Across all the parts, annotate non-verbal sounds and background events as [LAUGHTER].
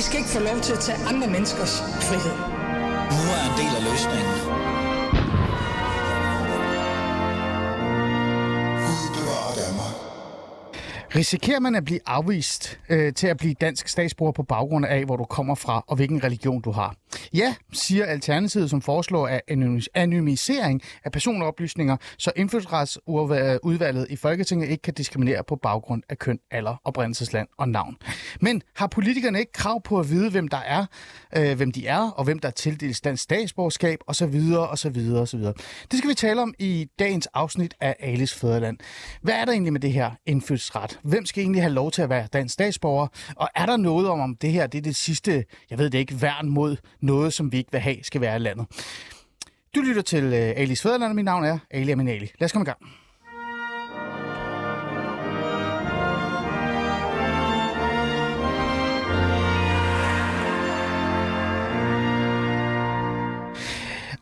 I skal ikke få lov til at tage andre menneskers frihed. Nu er en del af løsningen. Risikerer man at blive afvist øh, til at blive dansk statsborger på baggrund af, hvor du kommer fra og hvilken religion du har? Ja, siger Alternativet, som foreslår at anonymisering af personoplysninger, så indfødsretsudvalget i Folketinget ikke kan diskriminere på baggrund af køn, alder, oprindelsesland og navn. Men har politikerne ikke krav på at vide, hvem der er, øh, hvem de er, og hvem der tildeles dansk statsborgerskab, osv., osv., osv. Det skal vi tale om i dagens afsnit af Alice Fæderland. Hvad er der egentlig med det her indfødsret? Hvem skal egentlig have lov til at være dansk statsborger? Og er der noget om, om det her det er det sidste, jeg ved det ikke, værn mod noget, som vi ikke vil have, skal være i landet? Du lytter til øh, Alice Fæderland, og mit navn er Ali Aminali. Lad os komme i gang.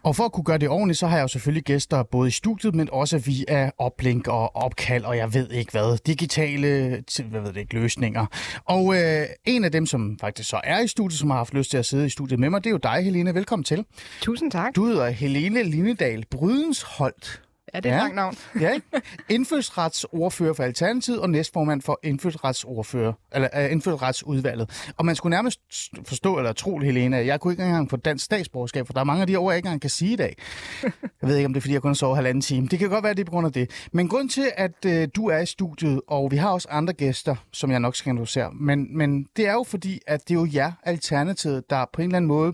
Og for at kunne gøre det ordentligt, så har jeg jo selvfølgelig gæster både i studiet, men også via oplink og opkald, og jeg ved ikke hvad, digitale hvad ved det ikke, løsninger. Og øh, en af dem, som faktisk så er i studiet, som har haft lyst til at sidde i studiet med mig, det er jo dig, Helene. Velkommen til. Tusind tak. Du hedder Helene Lindedal Brydensholt. Ja, det er et ja. langt navn. [LAUGHS] ja, ikke? Indfødsretsordfører for Alternativet og næstformand for indfødsretsordfører, eller uh, indfødsretsudvalget. Og man skulle nærmest forstå eller tro, Helena, at jeg kunne ikke engang få dansk statsborgerskab, for der er mange af de ord, jeg ikke engang kan sige i dag. Jeg ved ikke, om det er, fordi jeg kun har sovet halvanden time. Det kan godt være, det er på grund af det. Men grund til, at uh, du er i studiet, og vi har også andre gæster, som jeg nok skal introducere, men, men det er jo fordi, at det er jo jer, Alternativet, der på en eller anden måde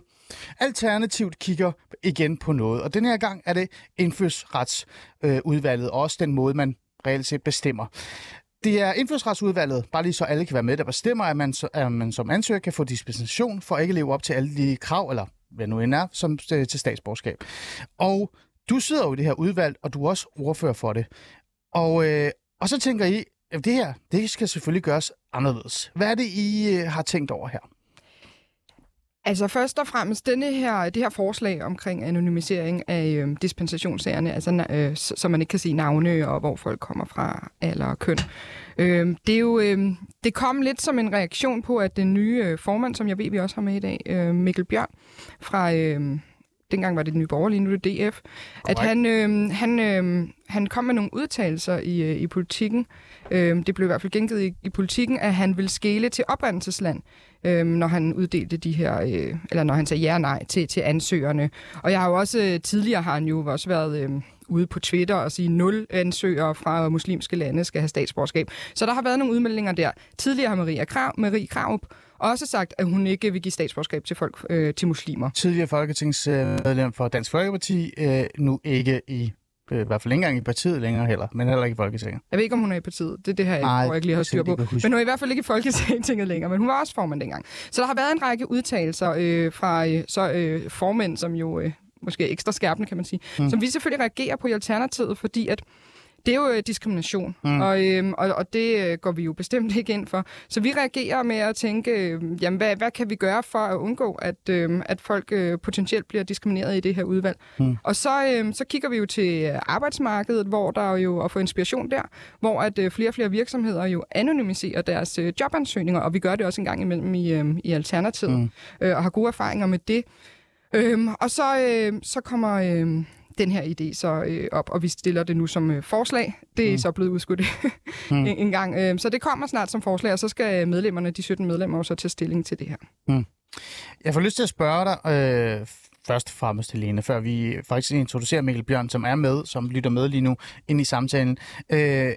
Alternativt kigger igen på noget, og den her gang er det indfødsretsudvalget, og også den måde, man reelt set bestemmer. Det er indfødsretsudvalget, bare lige så alle kan være med, der bestemmer, at man, at man som ansøger kan få dispensation for at ikke leve op til alle de krav, eller hvad nu end er, som øh, til statsborgerskab. Og du sidder jo i det her udvalg, og du er også ordfører for det. Og, øh, og så tænker I, at det her, det skal selvfølgelig gøres anderledes. Hvad er det, I øh, har tænkt over her? Altså først og fremmest denne her, det her forslag omkring anonymisering af øh, dispensationssagerne, altså, øh, så, man ikke kan sige navne og hvor folk kommer fra, eller køn. Øh, det, er jo, øh, det kom lidt som en reaktion på, at den nye øh, formand, som jeg ved, vi også har med i dag, øh, Mikkel Bjørn fra... Øh, dengang var det den nye borgerlige, nu er det DF, Correct. at han, øh, han, øh, han kom med nogle udtalelser i, øh, i politikken. Øh, det blev i hvert fald gengivet i, i politikken, at han vil skele til oprindelsesland øh, når han uddelte de her, øh, eller når han sagde ja og nej til, til ansøgerne. Og jeg har jo også, øh, tidligere har han jo også været... Øh, ude på Twitter og sige, nul ansøgere fra muslimske lande skal have statsborgerskab. Så der har været nogle udmeldinger der. Tidligere har Maria Krav, Marie Krav også sagt, at hun ikke vil give statsborgerskab til folk øh, til muslimer. Tidligere folketingsmedlem for Dansk Folkeparti, øh, nu ikke i i hvert fald ikke engang i partiet længere heller, men heller ikke i Folketinget. Jeg ved ikke, om hun er i partiet. Det er det her, jeg, Ej, jeg ikke lige har styr på. Men hun er i hvert fald ikke i Folketinget længere, men hun var også formand dengang. Så der har været en række udtalelser øh, fra øh, så, øh, formænd, som jo øh, måske er ekstra skærpende, kan man sige, mm. som vi selvfølgelig reagerer på i Alternativet, fordi at det er jo øh, diskrimination, mm. og, øhm, og, og det øh, går vi jo bestemt ikke ind for. Så vi reagerer med at tænke, øh, jamen, hvad, hvad kan vi gøre for at undgå, at, øh, at folk øh, potentielt bliver diskrimineret i det her udvalg? Mm. Og så, øh, så kigger vi jo til arbejdsmarkedet, hvor der er jo at få inspiration der, hvor at øh, flere og flere virksomheder jo anonymiserer deres øh, jobansøgninger, og vi gør det også en gang imellem i, øh, i Alternativet, mm. øh, og har gode erfaringer med det. Øhm, og så, øh, så kommer... Øh, den her idé så øh, op, og vi stiller det nu som øh, forslag. Det er mm. så blevet udskudt [LAUGHS] mm. en, en gang. Øh, så det kommer snart som forslag, og så skal medlemmerne, de 17 medlemmer, så tage stilling til det her. Mm. Jeg får lyst til at spørge dig, øh, først og fremmest, Helene, før vi faktisk introducerer Mikkel Bjørn, som er med, som lytter med lige nu ind i samtalen. Øh,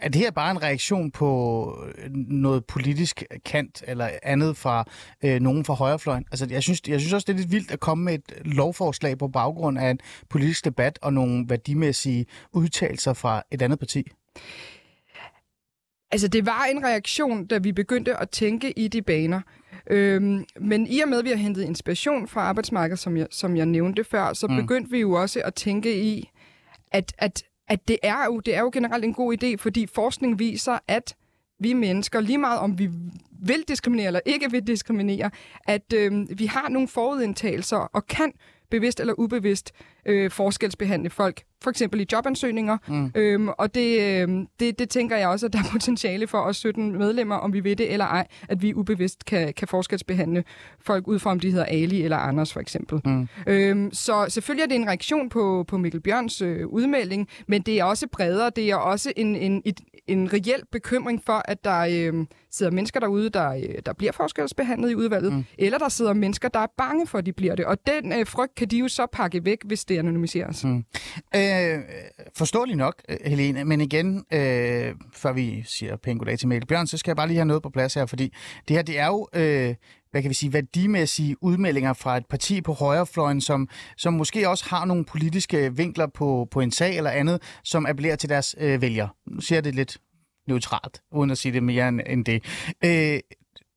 er det her bare en reaktion på øh, noget politisk kant eller andet fra øh, nogen fra højrefløjen? Altså, jeg synes, jeg synes også, det er lidt vildt at komme med et lovforslag på baggrund af en politisk debat og nogle værdimæssige udtalelser fra et andet parti. Altså, det var en reaktion, da vi begyndte at tænke i de baner. Øhm, men i og med, at vi har hentet inspiration fra arbejdsmarkedet, som jeg, som jeg nævnte før, så mm. begyndte vi jo også at tænke i, at, at at det er, jo, det er jo generelt en god idé, fordi forskning viser, at vi mennesker, lige meget om vi vil diskriminere eller ikke vil diskriminere, at øh, vi har nogle forudindtagelser og kan bevidst eller ubevidst øh, forskelsbehandle folk for eksempel i jobansøgninger. Mm. Øhm, og det, øh, det, det tænker jeg også, at der er [LAUGHS] potentiale for os 17 medlemmer, om vi ved det eller ej, at vi ubevidst kan, kan forskelsbehandle folk ud fra, om de hedder Ali eller Anders for eksempel. Mm. Øhm, så selvfølgelig er det en reaktion på, på Mikkel Bjørns øh, udmelding, men det er også bredere. Det er også en, en, et, en reel bekymring for, at der øh, sidder mennesker derude, der, øh, der bliver forskelsbehandlet i udvalget, mm. eller der sidder mennesker, der er bange for, at de bliver det. Og den øh, frygt kan de jo så pakke væk, hvis det anonymiseres. Mm. Øh, forståeligt nok, Helene, men igen, øh, før vi siger pænt goddag til Mikkel Bjørn, så skal jeg bare lige have noget på plads her, fordi det her, det er jo... Øh, hvad kan vi sige, værdimæssige udmeldinger fra et parti på højrefløjen, som, som måske også har nogle politiske vinkler på, på en sag eller andet, som appellerer til deres øh, vælgere. Nu siger jeg det lidt neutralt, uden at sige det mere end, end det. Øh,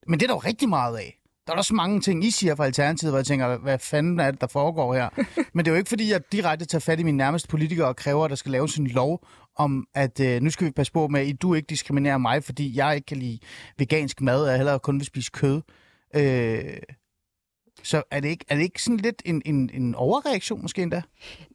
men det er der jo rigtig meget af. Der er også mange ting, I siger fra Alternativet, hvor jeg tænker, hvad fanden er det, der foregår her? [LAUGHS] Men det er jo ikke, fordi jeg direkte tager fat i mine nærmeste politikere og kræver, at der skal laves en lov om, at øh, nu skal vi passe på med, at du ikke diskriminerer mig, fordi jeg ikke kan lide vegansk mad, og jeg kun vil spise kød. Øh, så er det, ikke, er det ikke sådan lidt en, en, en overreaktion måske endda?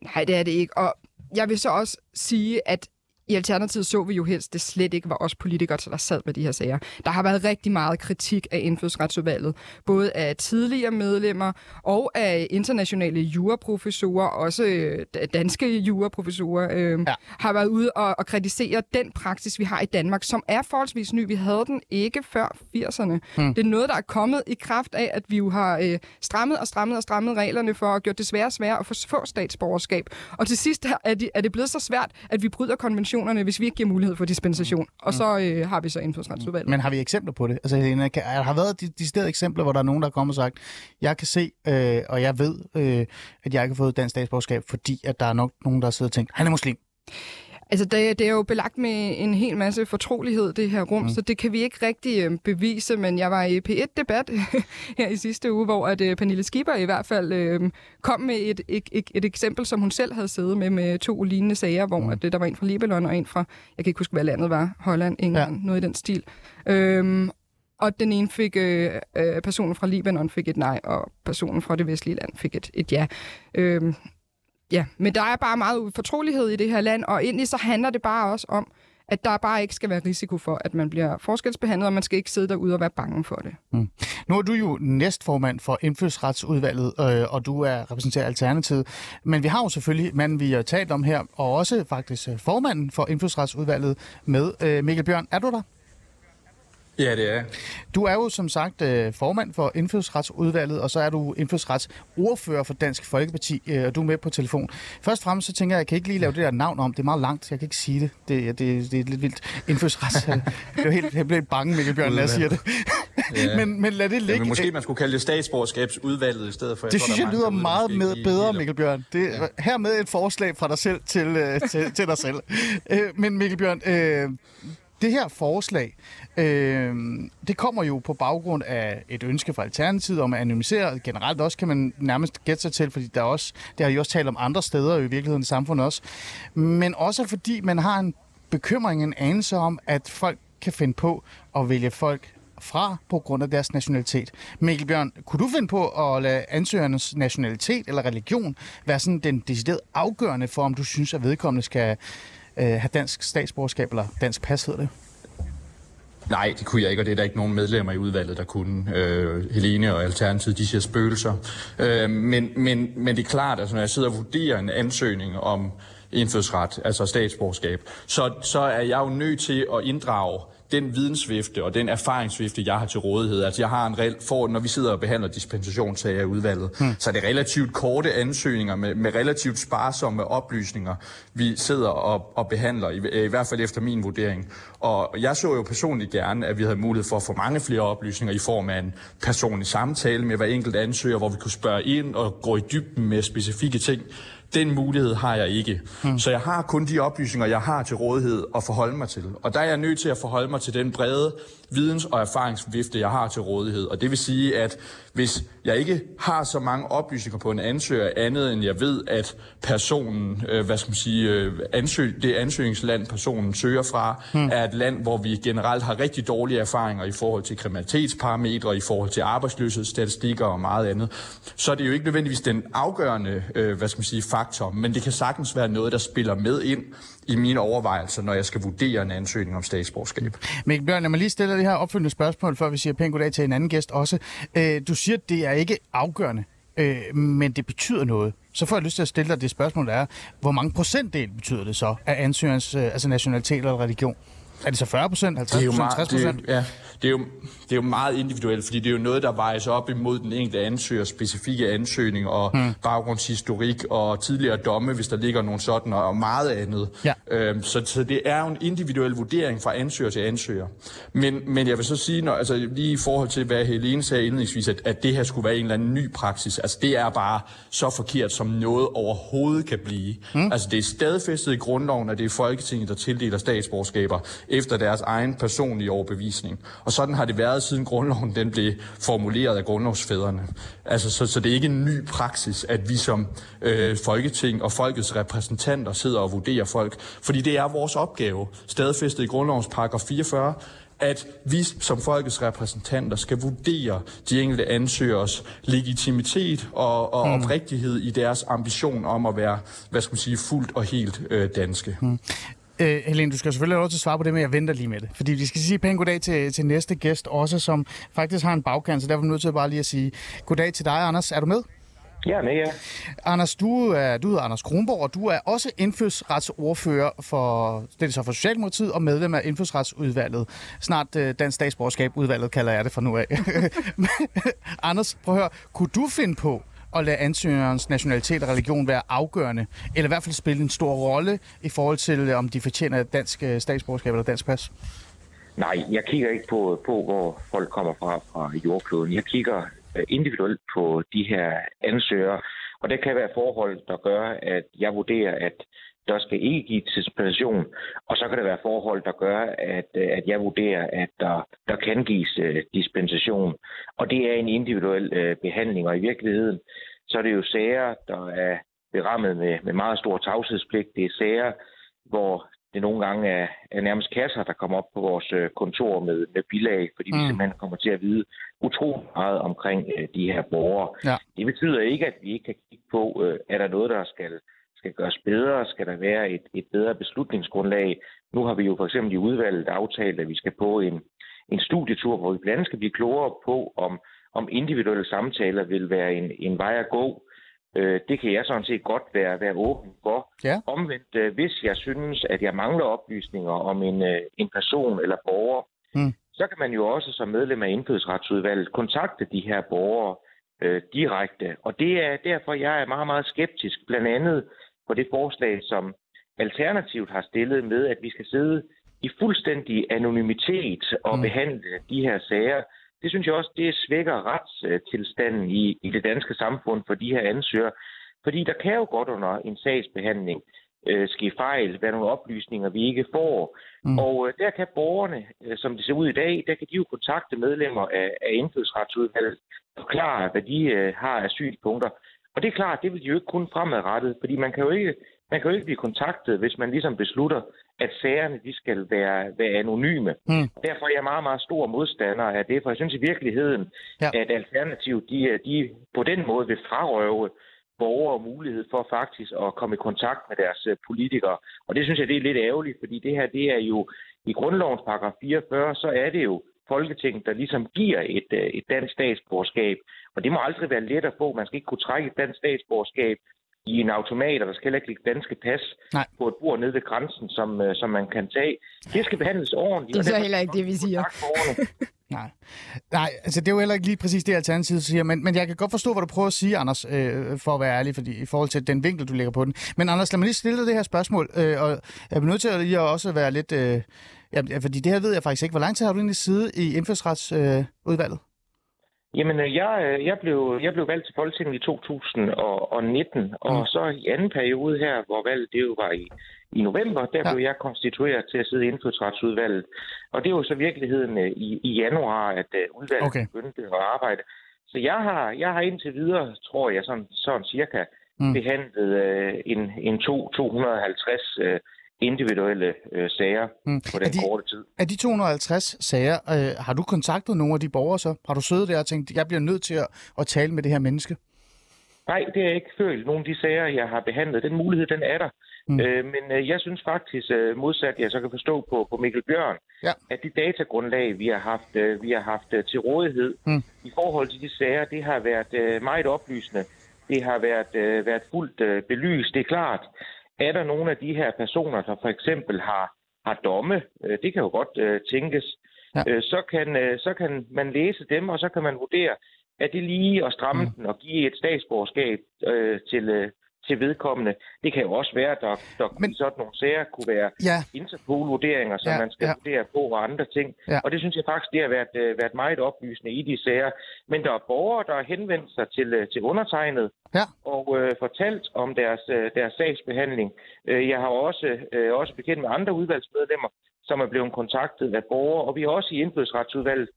Nej, det er det ikke. Og jeg vil så også sige, at i Alternativet så vi jo helst, det slet ikke var os politikere, der sad med de her sager. Der har været rigtig meget kritik af indfødsretsudvalget, både af tidligere medlemmer og af internationale juraprofessorer, også øh, danske juraprofessorer, øh, ja. har været ude og, og kritisere den praksis, vi har i Danmark, som er forholdsvis ny. Vi havde den ikke før 80'erne. Hmm. Det er noget, der er kommet i kraft af, at vi jo har øh, strammet og strammet og strammet reglerne for at gøre det svære og svære at få statsborgerskab. Og til sidst er det, er det blevet så svært, at vi bryder konventionen sanktionerne, hvis vi ikke giver mulighed for dispensation. Og så øh, har vi så indfødsretsudvalget. Men har vi eksempler på det? Altså, Helena, kan, har været de, de steder eksempler, hvor der er nogen, der er kommet og sagt, jeg kan se, øh, og jeg ved, øh, at jeg ikke har fået dansk statsborgerskab, fordi at der er nok nogen, der har siddet og tænkt, han er muslim. Altså, det, det er jo belagt med en hel masse fortrolighed, det her rum, mm. så det kan vi ikke rigtig øh, bevise, men jeg var i P1-debat [LAUGHS] her i sidste uge, hvor at øh, Pernille Skipper i hvert fald øh, kom med et, et, et, et eksempel, som hun selv havde siddet med, med to lignende sager, hvor mm. at, der var en fra Libanon og en fra, jeg kan ikke huske, hvad landet var, Holland, England, ja. noget i den stil. Øhm, og den ene fik, øh, øh, personen fra Libanon fik et nej, og personen fra det vestlige land fik et, et ja. Øhm, Ja, men der er bare meget fortrolighed i det her land, og egentlig så handler det bare også om, at der bare ikke skal være risiko for, at man bliver forskelsbehandlet, og man skal ikke sidde derude og være bange for det. Mm. Nu er du jo næstformand for indfødsretsudvalget, øh, og du er repræsenteret Alternativet. Men vi har jo selvfølgelig manden, vi har talt om her, og også faktisk øh, formanden for indfødsretsudvalget med. Øh, Mikkel Bjørn, er du der? Ja, det er Du er jo som sagt øh, formand for Indfødsretsudvalget, og så er du indfødsretsordfører for Dansk Folkeparti, øh, og du er med på telefon. Først og fremmest så tænker jeg, at jeg kan ikke lige lave det der navn om. Det er meget langt, jeg kan ikke sige det. Det, det, det er lidt vildt. Indfødsrets. jeg, blev helt, jeg blev bange, Mikkel Bjørn, når jeg siger det. Ja. [LAUGHS] men, men lad det ligge. Ja, men måske man skulle kalde det statsborgerskabsudvalget i stedet for. Jeg det tror, synes jeg lyder meget med, bedre, Mikkel Bjørn. Det, ja. Hermed et forslag fra dig selv til, øh, til, til dig selv. men Mikkel Bjørn, øh, det her forslag, øh, det kommer jo på baggrund af et ønske fra Alternativet om at anonymisere. Generelt også kan man nærmest gætte sig til, fordi der er også, det har I også talt om andre steder i virkeligheden i samfundet også. Men også fordi man har en bekymring, en anelse om, at folk kan finde på at vælge folk fra på grund af deres nationalitet. Mikkel Bjørn, kunne du finde på at lade ansøgernes nationalitet eller religion være sådan den decideret afgørende for, om du synes, at vedkommende skal øh, have dansk statsborgerskab, eller dansk pas hedder det? Nej, det kunne jeg ikke, og det er der ikke nogen medlemmer i udvalget, der kunne. Øh, Helene og Alternativet, de siger spøgelser. Øh, men, men, men det er klart, at når jeg sidder og vurderer en ansøgning om indfødsret, altså statsborgerskab, så, så er jeg jo nødt til at inddrage den vidensvifte og den erfaringsvifte, jeg har til rådighed. Altså jeg har en reel, for, når vi sidder og behandler dispensationssager i udvalget, hmm. så er det relativt korte ansøgninger med, med relativt sparsomme oplysninger, vi sidder og, og behandler, i, i hvert fald efter min vurdering. Og jeg så jo personligt gerne, at vi havde mulighed for at få mange flere oplysninger i form af en personlig samtale med hver enkelt ansøger, hvor vi kunne spørge ind og gå i dybden med specifikke ting. Den mulighed har jeg ikke. Hmm. Så jeg har kun de oplysninger, jeg har til rådighed at forholde mig til. Og der er jeg nødt til at forholde mig til den brede videns- og erfaringsvifte, jeg har til rådighed. Og det vil sige, at hvis jeg ikke har så mange oplysninger på en ansøger andet, end jeg ved, at personen, øh, hvad skal man sige, øh, ansøg, det ansøgningsland, personen søger fra, hmm. er et land, hvor vi generelt har rigtig dårlige erfaringer i forhold til kriminalitetsparametre, i forhold til arbejdsløshedsstatistikker og meget andet, så er det jo ikke nødvendigvis den afgørende, øh, hvad skal man sige, faktor, men det kan sagtens være noget, der spiller med ind i mine overvejelser, når jeg skal vurdere en ansøgning om statsborgerskab. Mikkel Bjørn, lad mig lige stille det her opfølgende spørgsmål, før vi siger pænt goddag til en anden gæst også. Øh, du siger, at det er ikke afgørende, øh, men det betyder noget. Så får jeg lyst til at stille dig det spørgsmål, der er, hvor mange procentdel betyder det så af ansøgerens øh, altså nationalitet eller religion? Er det så 40 procent, 50 procent, 60 procent? Ja, det er, jo, det er jo meget individuelt, fordi det er jo noget, der vejes op imod den enkelte ansøger, specifikke ansøgning og hmm. baggrundshistorik og tidligere domme, hvis der ligger nogle sådan, og meget andet. Ja. Øhm, så, så det er jo en individuel vurdering fra ansøger til ansøger. Men, men jeg vil så sige, når, altså, lige i forhold til, hvad Helene sagde indledningsvis, at, at det her skulle være en eller anden ny praksis, altså det er bare så forkert, som noget overhovedet kan blive. Hmm. Altså det er stadfæstet i grundloven, at det er Folketinget, der tildeler statsborgerskaber efter deres egen personlige overbevisning. Og sådan har det været siden grundloven den blev formuleret af grundlovsfædrene. Altså, så, så det er ikke en ny praksis, at vi som øh, Folketing og folkets repræsentanter sidder og vurderer folk, fordi det er vores opgave, stadfæstet i grundlovens paragraf 44, at vi som folkets repræsentanter skal vurdere de enkelte ansøgers legitimitet og, og mm. oprigtighed i deres ambition om at være, hvad skal man sige, fuldt og helt øh, danske. Mm. Øh, Helene, du skal selvfølgelig have lov til at svare på det, men jeg venter lige med det. Fordi vi skal sige pænt goddag til, til næste gæst også, som faktisk har en bagkant, så derfor er vi nødt til bare lige at sige goddag til dig, Anders. Er du med? Ja, med ja. Anders, du er, du hedder Anders Kronborg, og du er også indfødsretsordfører for, det er så for Socialdemokratiet, og medlem af indfødsretsudvalget. Snart uh, Dansk Statsborgerskab udvalget kalder jeg det fra nu af. [LAUGHS] Anders, prøv at høre, kunne du finde på at lade ansøgerens nationalitet og religion være afgørende, eller i hvert fald spille en stor rolle i forhold til, øh, om de fortjener dansk øh, statsborgerskab eller dansk pas? Nej, jeg kigger ikke på, på hvor folk kommer fra fra jordkloden. Jeg kigger øh, individuelt på de her ansøgere, og der kan være forhold, der gør, at jeg vurderer, at der skal ikke give dispensation, og så kan der være forhold, der gør, at, øh, at jeg vurderer, at der, der kan gives uh, dispensation. Og det er en individuel uh, behandling, og i virkeligheden, så er det jo sager, der er berammet med, med meget stor tavshedspligt. Det er sager, hvor det nogle gange er, er nærmest kasser, der kommer op på vores kontor med, med bilag, fordi mm. vi simpelthen kommer til at vide utrolig meget omkring uh, de her borgere. Ja. Det betyder ikke, at vi ikke kan kigge på, uh, er der noget, der skal skal gøres bedre? Skal der være et, et bedre beslutningsgrundlag? Nu har vi jo for eksempel i udvalget aftalt, at vi skal på en, en studietur, hvor vi blandt andet skal blive klogere på, om, om individuelle samtaler vil være en, en vej at gå. Øh, det kan jeg sådan set godt være, være åben for. Ja. Omvendt, øh, hvis jeg synes, at jeg mangler oplysninger om en, øh, en person eller borger, mm. så kan man jo også som medlem af indfødsretsudvalget kontakte de her borgere øh, direkte. Og det er derfor, jeg er meget, meget skeptisk, blandt andet på det forslag, som Alternativt har stillet med, at vi skal sidde i fuldstændig anonymitet og mm. behandle de her sager. Det synes jeg også, det svækker retstilstanden i, i det danske samfund for de her ansøgere. Fordi der kan jo godt under en sagsbehandling øh, ske fejl, være nogle oplysninger, vi ikke får. Mm. Og øh, der kan borgerne, øh, som det ser ud i dag, der kan de jo kontakte medlemmer af, af indfødsretsudvalget, forklare, hvad de øh, har af synspunkter. Og det er klart, det vil de jo ikke kun fremadrettet, fordi man kan jo ikke, man kan jo ikke blive kontaktet, hvis man ligesom beslutter, at sagerne de skal være, være anonyme. Mm. Derfor er jeg meget, meget stor modstander af det, for jeg synes i virkeligheden, ja. at Alternativ, de, de på den måde vil frarøve borgere mulighed for faktisk at komme i kontakt med deres øh, politikere. Og det synes jeg, det er lidt ærgerligt, fordi det her, det er jo i grundlovens paragraf 44, så er det jo Folketinget, der ligesom giver et, øh, et dansk statsborgerskab. Og det må aldrig være let at få. Man skal ikke kunne trække et dansk statsborgerskab i en automat, og der skal heller ikke ligge danske pas Nej. på et bord nede ved grænsen, som, øh, som man kan tage. Det skal behandles ordentligt. Det er så heller ikke det, vi siger. [LAUGHS] Nej. Nej, altså det er jo heller ikke lige præcis det, Alternativet siger, men, men jeg kan godt forstå, hvad du prøver at sige, Anders, øh, for at være ærlig, fordi, i forhold til den vinkel, du lægger på den. Men Anders, lad mig lige stille dig det her spørgsmål, øh, og jeg er nødt til at lige også være lidt... Øh, ja, fordi det her ved jeg faktisk ikke. Hvor lang tid har du egentlig siddet i indfødsretsudvalget? Jamen, øh, jeg, øh, jeg, blev, jeg blev valgt til Folketinget i 2019, og mm. så i anden periode her, hvor valget det jo var i, i november, der ja. blev jeg konstitueret til at sidde i indfødsretsudvalget. Og det var så virkeligheden øh, i, i januar, at udvalget okay. begyndte at arbejde. Så jeg har, jeg har indtil videre, tror jeg, sådan, sådan cirka mm. behandlet øh, en, en to, 250 øh, individuelle øh, sager mm. på den de, korte tid. Af de 250 sager, øh, har du kontaktet nogle af de borgere så? Har du siddet der og tænkt, jeg bliver nødt til at, at tale med det her menneske? Nej, det har jeg ikke følt. Nogle af de sager, jeg har behandlet, den mulighed, den er der. Mm. Øh, men øh, jeg synes faktisk, øh, modsat jeg så kan forstå på, på Mikkel Bjørn, ja. at de datagrundlag, vi har haft, øh, vi har haft øh, til rådighed mm. i forhold til de sager, det har været øh, meget oplysende. Det har været, øh, været fuldt øh, belyst. Det er klart, er der nogle af de her personer, der for eksempel har, har domme, øh, det kan jo godt øh, tænkes, ja. øh, så, kan, øh, så kan man læse dem, og så kan man vurdere, er det lige at stramme mm. den og give et statsborgerskab øh, til, øh, til vedkommende. Det kan jo også være, at der, der Men, sådan nogle sager kunne være ja. Interpol-vurderinger, som ja, man skal ja. vurdere på og andre ting. Ja. Og det synes jeg faktisk, det har været, uh, været meget oplysende i de sager. Men der er borgere, der har henvendt sig til, uh, til undertegnet ja. og uh, fortalt om deres, uh, deres sagsbehandling. Uh, jeg har også, uh, også bekendt med andre udvalgsmedlemmer, som er blevet kontaktet af borgere, og vi har også i indfødsretsudvalget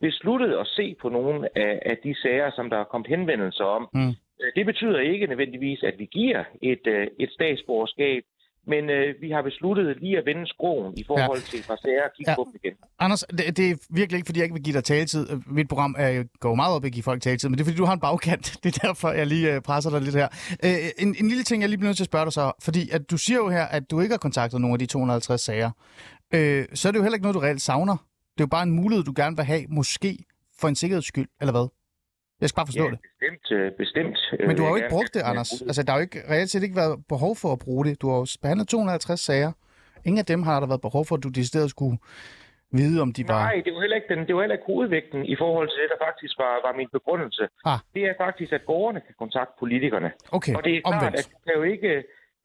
besluttet at se på nogle af, af de sager, som der er kommet henvendelser om. Mm. Øh, det betyder ikke nødvendigvis, at vi giver et, øh, et statsborgerskab, men øh, vi har besluttet lige at vende skroen i forhold ja. til fra sager og kigge ja. på dem igen. Anders, det, det er virkelig ikke, fordi jeg ikke vil give dig taletid. Mit program er, går meget op i at give folk taletid, men det er, fordi du har en bagkant. [LAUGHS] Det er derfor, jeg lige presser dig lidt her. Øh, en, en lille ting, jeg lige bliver nødt til at spørge dig så, fordi at du siger jo her, at du ikke har kontaktet nogen af de 250 sager. Øh, så er det jo heller ikke noget, du reelt savner. Det er jo bare en mulighed, du gerne vil have, måske for en sikkerheds skyld, eller hvad? Jeg skal bare forstå ja, det. bestemt. Øh, bestemt. Men du har jo ikke brugt det, Anders. Altså, der har jo ikke reelt set ikke været behov for at bruge det. Du har jo behandlet 250 sager. Ingen af dem har der været behov for, at du decideret skulle vide, om de var... Nej, det var heller ikke, den, det var heller ikke hovedvægten i forhold til det, der faktisk var, var min begrundelse. Ah. Det er faktisk, at borgerne kan kontakte politikerne. Okay, Og det er klart, omvendt. at du kan jo ikke...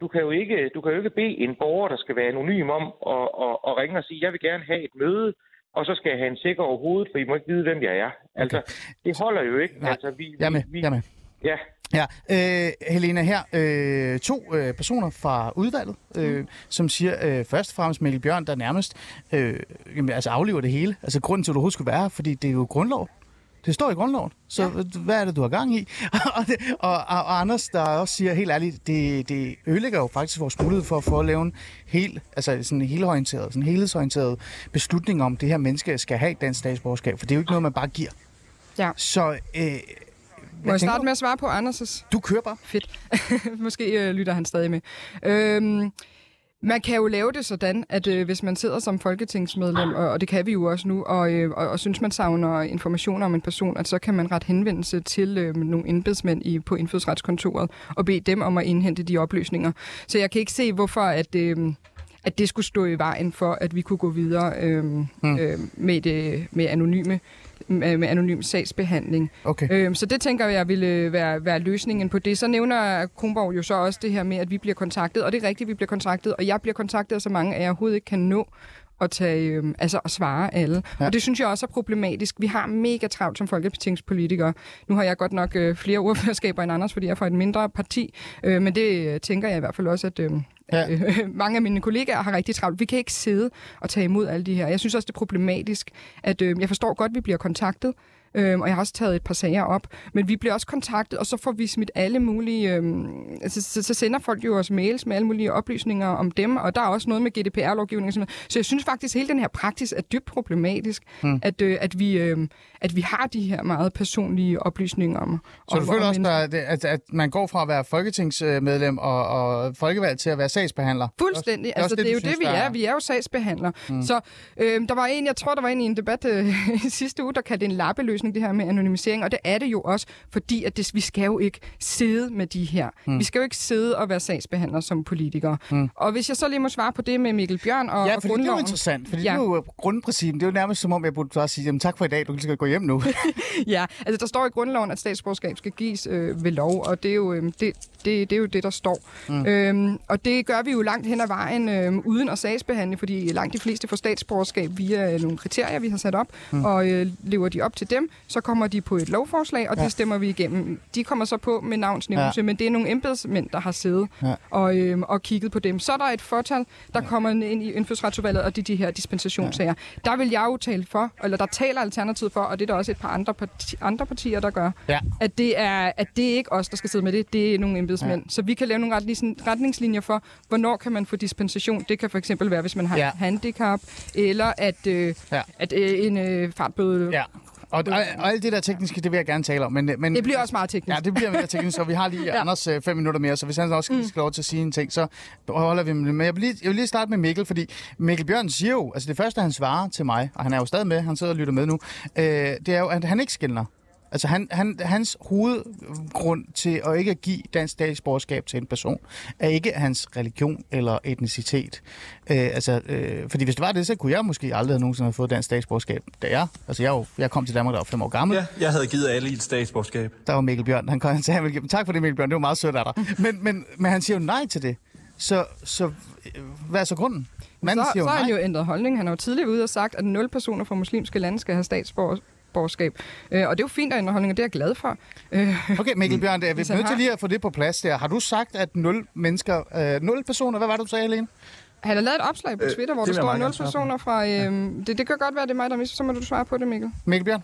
Du kan, jo ikke, du kan jo ikke bede en borger, der skal være anonym om at, at, at ringe og sige, jeg vil gerne have et møde og så skal jeg have en sikker over hovedet, for I må ikke vide, hvem jeg er. Altså, okay. det holder jo ikke. Nej, altså, vi, med. Vi, med. Ja. Ja, øh, Helena her, øh, to øh, personer fra udvalget, øh, mm. som siger øh, først og fremmest Mikkel Bjørn, der nærmest øh, jamen, altså aflever det hele. Altså grunden til, at du overhovedet skulle være fordi det er jo grundlov. Det står i grundloven, så ja. hvad er det, du har gang i? [LAUGHS] og, og, og, Anders, der også siger helt ærligt, det, det ødelægger jo faktisk vores mulighed for at få at lave en helt, altså sådan en helorienteret, sådan en helhedsorienteret beslutning om, det her menneske skal have et dansk statsborgerskab, for det er jo ikke noget, man bare giver. Ja. Så øh, må jeg starte med at svare på Anders' Du kører bare. Fedt. [LAUGHS] Måske øh, lytter han stadig med. Øhm, man kan jo lave det sådan, at øh, hvis man sidder som folketingsmedlem, og, og det kan vi jo også nu, og, øh, og, og synes, man savner informationer om en person, at så kan man ret henvendelse til øh, nogle embedsmænd i, på indfødsretskontoret og bede dem om at indhente de oplysninger. Så jeg kan ikke se, hvorfor at... Øh, at det skulle stå i vejen for, at vi kunne gå videre øh, mm. øh, med, det, med anonyme med, med anonym sagsbehandling. Okay. Øhm, så det tænker jeg ville være, være løsningen på det. Så nævner Kronborg jo så også det her med, at vi bliver kontaktet, og det er rigtigt, vi bliver kontaktet, og jeg bliver kontaktet af så mange, at jeg overhovedet ikke kan nå at, tage, øh, altså at svare alle. Ja. Og det synes jeg også er problematisk. Vi har mega travlt som folketingspolitikere. Nu har jeg godt nok øh, flere ordførerskaber end Anders, fordi jeg er fra et mindre parti, øh, men det øh, tænker jeg i hvert fald også, at... Øh, Ja. Øh, [LAUGHS] mange af mine kollegaer har rigtig travlt. Vi kan ikke sidde og tage imod alle de her. Jeg synes også, det er problematisk, at øh, jeg forstår godt, at vi bliver kontaktet, øh, og jeg har også taget et par sager op. Men vi bliver også kontaktet, og så får vi smidt alle mulige... Øh, altså, så, så sender folk jo også mails med alle mulige oplysninger om dem, og der er også noget med GDPR-lovgivning og sådan noget. Så jeg synes faktisk, at hele den her praksis er dybt problematisk, mm. at, øh, at, vi, øh, at vi har de her meget personlige oplysninger om Så om, du føler også, at, at, at man går fra at være folketingsmedlem og, og folkevalgt til at være sagsbehandler? Fuldstændig. Det er, altså, det, det er jo synes, det, vi er. er. Vi er jo sagsbehandler. Mm. Så øh, der var en, jeg tror, der var en i en debat øh, [LAUGHS] sidste uge, der kaldte en lappeløsning, det her med anonymisering, og det er det jo også, fordi at det, vi skal jo ikke sidde med de her. Mm. Vi skal jo ikke sidde og være sagsbehandler som politikere. Mm. Og hvis jeg så lige må svare på det med Mikkel Bjørn og Ja, for det er jo interessant, fordi ja. det er jo grundprincippen. Det er jo nærmest som om, jeg burde bare sige, jamen, tak for i dag, du kan gå hjem nu. [LAUGHS] ja, altså der står i grundloven, at statsborgerskab skal gives øh, ved lov, og det er jo, øh, det, det, det er jo det, der står. Mm. Øhm, og det gør vi jo langt hen ad vejen, øh, uden at sagsbehandle, fordi langt de fleste får statsborgerskab via nogle kriterier, vi har sat op, mm. og øh, lever de op til dem, så kommer de på et lovforslag, og ja. det stemmer vi igennem. De kommer så på med navnsnævnelse, ja. men det er nogle embedsmænd, der har siddet ja. og, øh, og kigget på dem. Så er der et fortal, der ja. kommer ind i indfødsretsudvalget, og det er de her dispensationssager. Ja. Der vil jeg jo tale for, eller der taler Alternativet for, og det er der også et par andre, parti, andre partier, der gør, ja. at, det er, at det er ikke os, der skal sidde med det, det er nogle embedsmænd. Ja. Så vi kan lave nogle retningslinjer for, hvornår kan man få dispensation. Det kan for eksempel være, hvis man har ja. handicap, eller at, øh, ja. at øh, en øh, fartbøde ja Og, og, og alt det der tekniske, det vil jeg gerne tale om. Men, men, det bliver også meget teknisk. Ja, det bliver mere teknisk, så vi har lige [LAUGHS] ja. Anders øh, fem minutter mere, så hvis han også mm. skal lov til at sige en ting, så holder vi med. Men jeg vil, lige, jeg vil lige starte med Mikkel, fordi Mikkel Bjørn siger jo, altså det første, han svarer til mig, og han er jo stadig med, han sidder og lytter med nu, øh, det er jo, at han ikke skiller Altså han, han, hans hovedgrund til at ikke at give dansk statsborgerskab til en person, er ikke hans religion eller etnicitet. Øh, altså, øh, fordi hvis det var det, så kunne jeg måske aldrig have nogensinde have fået dansk statsborgerskab. Da jeg, altså jeg, jeg kom til Danmark, der var fem år gammel. Ja, jeg havde givet alle et statsborgerskab. Der var Mikkel Bjørn. Han, han sagde, han tak for det Mikkel Bjørn, det var meget sødt af dig. [LAUGHS] Men, men, men han siger jo nej til det. Så, så hvad er så grunden? Man så, siger så har han jo ændret holdning. Han har jo tidligere ude og sagt, at nul personer fra muslimske lande skal have statsborgerskab statsborgerskab. Øh, og det er jo fint at underholdning, og det er jeg glad for. Øh, okay, Mikkel [LAUGHS] Bjørn, er vi nødt til lige at få det på plads der. Har du sagt, at nul mennesker, øh, nul personer, hvad var det, du sagde, Helene? Han har lavet et opslag på øh, Twitter, øh, hvor der står nul personer fra... Øh, ja. det, det kan godt være, det er mig, der misser, så må du svare på det, Mikkel. Mikkel Bjørn?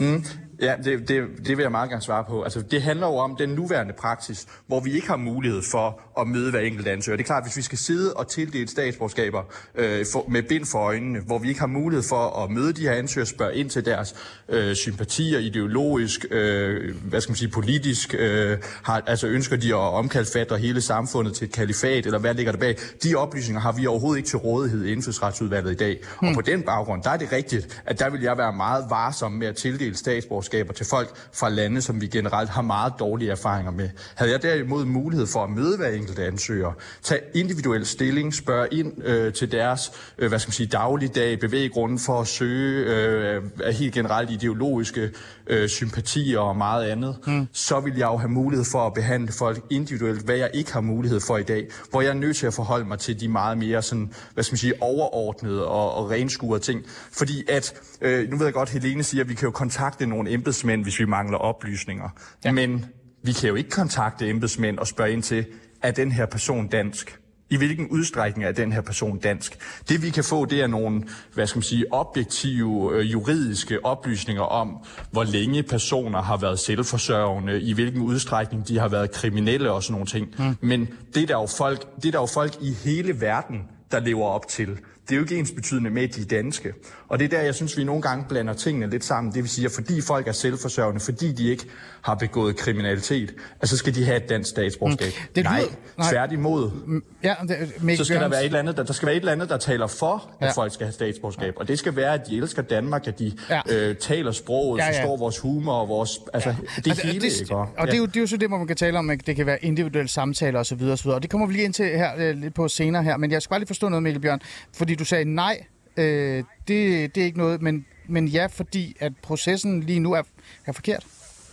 Mm. Ja, det, det, det vil jeg meget gerne svare på. Altså, det handler jo om den nuværende praksis, hvor vi ikke har mulighed for at møde hver enkelt ansøger. Det er klart, hvis vi skal sidde og tildele statsborgerskaber øh, for, med bind for øjnene, hvor vi ikke har mulighed for at møde de her ansøgere, spørge ind til deres øh, sympatier, ideologisk, øh, hvad skal man sige, politisk, øh, har, altså ønsker de at omkalfatre hele samfundet til et kalifat, eller hvad ligger der bag? De oplysninger har vi overhovedet ikke til rådighed i indfødsretsudvalget i dag. Hmm. Og på den baggrund, der er det rigtigt, at der vil jeg være meget varsom med at tildele uddelt statsborgerskaber til folk fra lande, som vi generelt har meget dårlige erfaringer med. Havde jeg derimod mulighed for at møde hver enkelt ansøger, tage individuel stilling, spørge ind øh, til deres øh, hvad skal man sige, dagligdag, bevæggrunden for at søge øh, helt generelt ideologiske øh, sympatier og meget andet, mm. så vil jeg jo have mulighed for at behandle folk individuelt, hvad jeg ikke har mulighed for i dag, hvor jeg er nødt til at forholde mig til de meget mere sådan, hvad skal man sige, overordnede og, og renskuede ting. Fordi at, øh, nu ved jeg godt, Helene siger, at vi kan jo kontakte nogle embedsmænd, hvis vi mangler oplysninger. Ja. Men vi kan jo ikke kontakte embedsmænd og spørge ind til, er den her person dansk? I hvilken udstrækning er den her person dansk? Det vi kan få, det er nogle, hvad skal man sige, objektive øh, juridiske oplysninger om, hvor længe personer har været selvforsørgende, i hvilken udstrækning de har været kriminelle og sådan nogle ting. Mm. Men det er, der jo folk, det er der jo folk i hele verden, der lever op til det er jo ikke ens betydende med, at de er danske. Og det er der, jeg synes, vi nogle gange blander tingene lidt sammen. Det vil sige, at fordi folk er selvforsørgende, fordi de ikke har begået kriminalitet, altså skal de have et dansk statsborgerskab. Mm. Det nej, nej, tværtimod. Mm, ja, det, så skal der, være et eller andet, der, der skal være et eller andet, der taler for, at ja. folk skal have statsborgerskab. Og det skal være, at de elsker Danmark, at de ja. øh, taler sproget, ja, ja. forstår vores humor og vores... Altså, ja. det altså, hele, det, ikke? Og, og det, er jo, det er jo så det, hvor man kan tale om, at det kan være individuelle samtaler osv. Og, og det kommer vi lige ind til her øh, lidt på senere her. Men jeg skal bare lige forstå noget, Mikkel Bjørn. Fordi du sagde nej, øh, det, det er ikke noget, men, men ja, fordi at processen lige nu er, er forkert.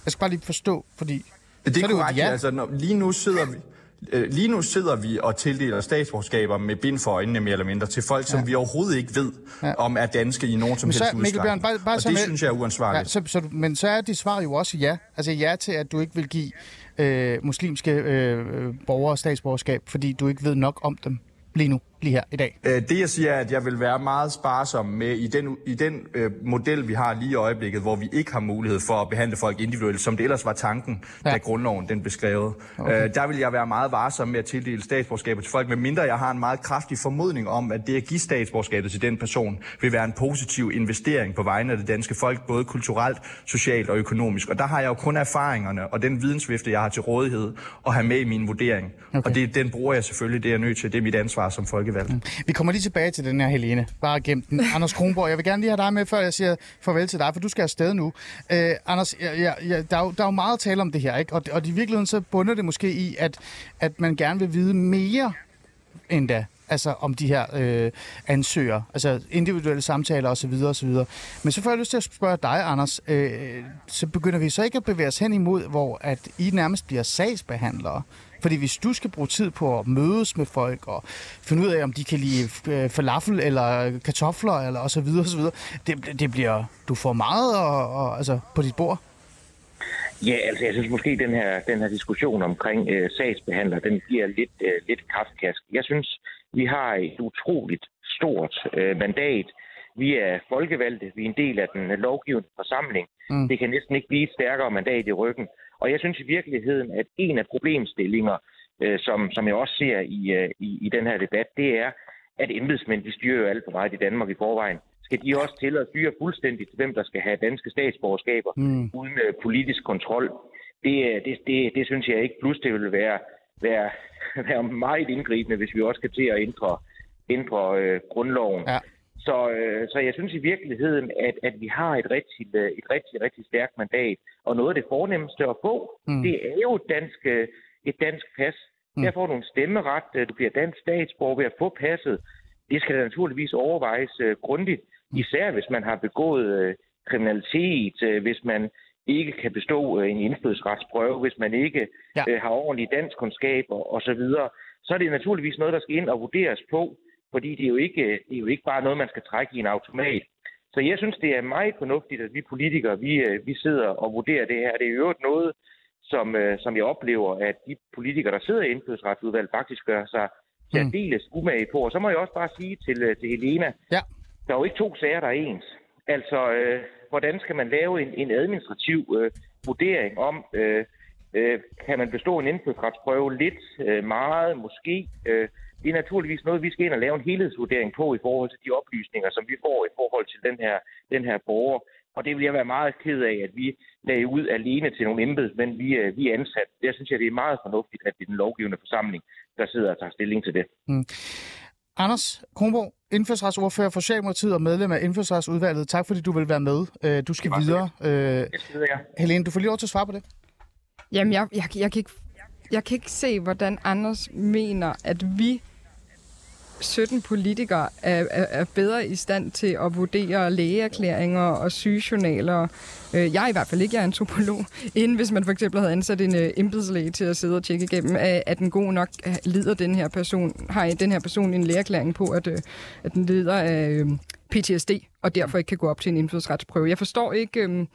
Jeg skal bare lige forstå, fordi... Det er, er korrekt, ja. altså når, lige nu sidder vi... Øh, lige nu sidder vi og tildeler statsborgerskaber med bind for øjnene mere eller mindre til folk, som ja. vi overhovedet ikke ved, ja. om er danske i nogen som helst udstrækning. Bare, bare og det med, synes jeg er uansvarligt. Ja, så, så, men så er dit svar jo også ja. Altså ja til, at du ikke vil give øh, muslimske øh, borgere statsborgerskab, fordi du ikke ved nok om dem lige nu, lige her i dag? Øh, det jeg siger er, at jeg vil være meget sparsom med i den, i den øh, model, vi har lige i øjeblikket, hvor vi ikke har mulighed for at behandle folk individuelt, som det ellers var tanken, ja. da grundloven den beskrevet. Okay. Øh, der vil jeg være meget varsom med at tildele statsborgerskabet til folk, medmindre jeg har en meget kraftig formodning om, at det at give statsborgerskabet til den person, vil være en positiv investering på vegne af det danske folk, både kulturelt, socialt og økonomisk. Og der har jeg jo kun erfaringerne og den vidensvifte, jeg har til rådighed, at have med i min vurdering. Okay. Og det, den bruger jeg selvfølgelig, det er jeg nødt til. Det er mit ansvar som folkevalgt. Mm. Vi kommer lige tilbage til den her Helene. Bare gem den. Anders Kronborg, jeg vil gerne lige have dig med, før jeg siger farvel til dig, for du skal afsted nu. Uh, Anders, ja, ja, der, er jo, der er jo meget at tale om det her, ikke? Og, og i virkeligheden så bunder det måske i, at, at man gerne vil vide mere endda altså om de her øh, ansøgere, altså individuelle samtaler osv. osv. Men så får jeg lyst til at spørge dig, Anders, øh, så begynder vi så ikke at bevæge os hen imod, hvor at I nærmest bliver sagsbehandlere fordi hvis du skal bruge tid på at mødes med folk og finde ud af, om de kan lide øh, falafel eller kartofler eller og så videre, og så videre, det, det bliver, du får meget og, og, altså, på dit bord. Ja, altså jeg synes måske, den her, den her diskussion omkring øh, sagsbehandler, den bliver lidt, øh, lidt kraftkask. Jeg synes, vi har et utroligt stort øh, mandat. Vi er folkevalgte, vi er en del af den lovgivende forsamling. Mm. Det kan næsten ikke blive et stærkere mandat i ryggen. Og jeg synes i virkeligheden, at en af problemstillinger, øh, som, som jeg også ser i, øh, i, i den her debat, det er, at embedsmænd, de styrer jo alt for meget i Danmark i forvejen. skal de også til at styre fuldstændigt, hvem der skal have danske statsborgerskaber mm. uden uh, politisk kontrol. Det, det, det, det synes jeg ikke. Plus det vil være, være, [LAUGHS] være meget indgribende, hvis vi også skal til at ændre, ændre uh, grundloven. Ja. Så, øh, så jeg synes i virkeligheden, at, at vi har et rigtig, et rigtig, rigtig stærkt mandat. Og noget af det fornemmeste at få, mm. det er jo dansk, et dansk pas. Mm. Der får du en stemmeret, du bliver dansk statsborger ved at få passet. Det skal naturligvis overvejes grundigt, især hvis man har begået kriminalitet, hvis man ikke kan bestå en indfødsretsprøve, hvis man ikke ja. uh, har ordentlige danskkundskaber osv., så er det naturligvis noget, der skal ind og vurderes på, fordi det er, jo ikke, det er jo ikke bare noget, man skal trække i en automat. Så jeg synes, det er meget fornuftigt, at vi politikere, vi, vi sidder og vurderer det her. Det er jo noget, som, som jeg oplever, at de politikere, der sidder i indfødsretsudvalget, faktisk gør sig særdeles mm. umage på. Og så må jeg også bare sige til, øh, til Helena, ja. der er jo ikke to sager, der er ens. Altså, øh, hvordan skal man lave en, en administrativ øh, vurdering om, øh, øh, kan man bestå en indfødsretsprøve lidt, øh, meget, måske? Øh, det er naturligvis noget, vi skal ind og lave en helhedsvurdering på i forhold til de oplysninger, som vi får i forhold til den her, den her borger. Og det vil jeg være meget ked af, at vi lagde ud alene til nogle embedsmænd, vi, øh, vi er ansat. Der synes jeg, det er meget fornuftigt, at det er den lovgivende forsamling, der sidder og tager stilling til det. Mm. Anders Kronborg, indfødsretsordfører for Socialdemokratiet og medlem af indfødsretsudvalget. Tak fordi du vil være med. Øh, du skal videre. Øh, jeg skal videre, ja. Helene, du får lige lov til at svare på det. Jamen, jeg, jeg, jeg, kan ikke, jeg kan ikke se, hvordan Anders mener, at vi 17 politikere er, er, er bedre i stand til at vurdere lægeerklæringer og sygejournaler. Øh, jeg er i hvert fald ikke, jeg er antropolog, end hvis man for eksempel havde ansat en øh, embedslæge til at sidde og tjekke igennem, at, den god nok lider den her person, har den her person en lægeerklæring på, at, øh, at den lider af PTSD, og derfor ikke kan gå op til en indfødsretsprøve. Jeg forstår ikke... Øh,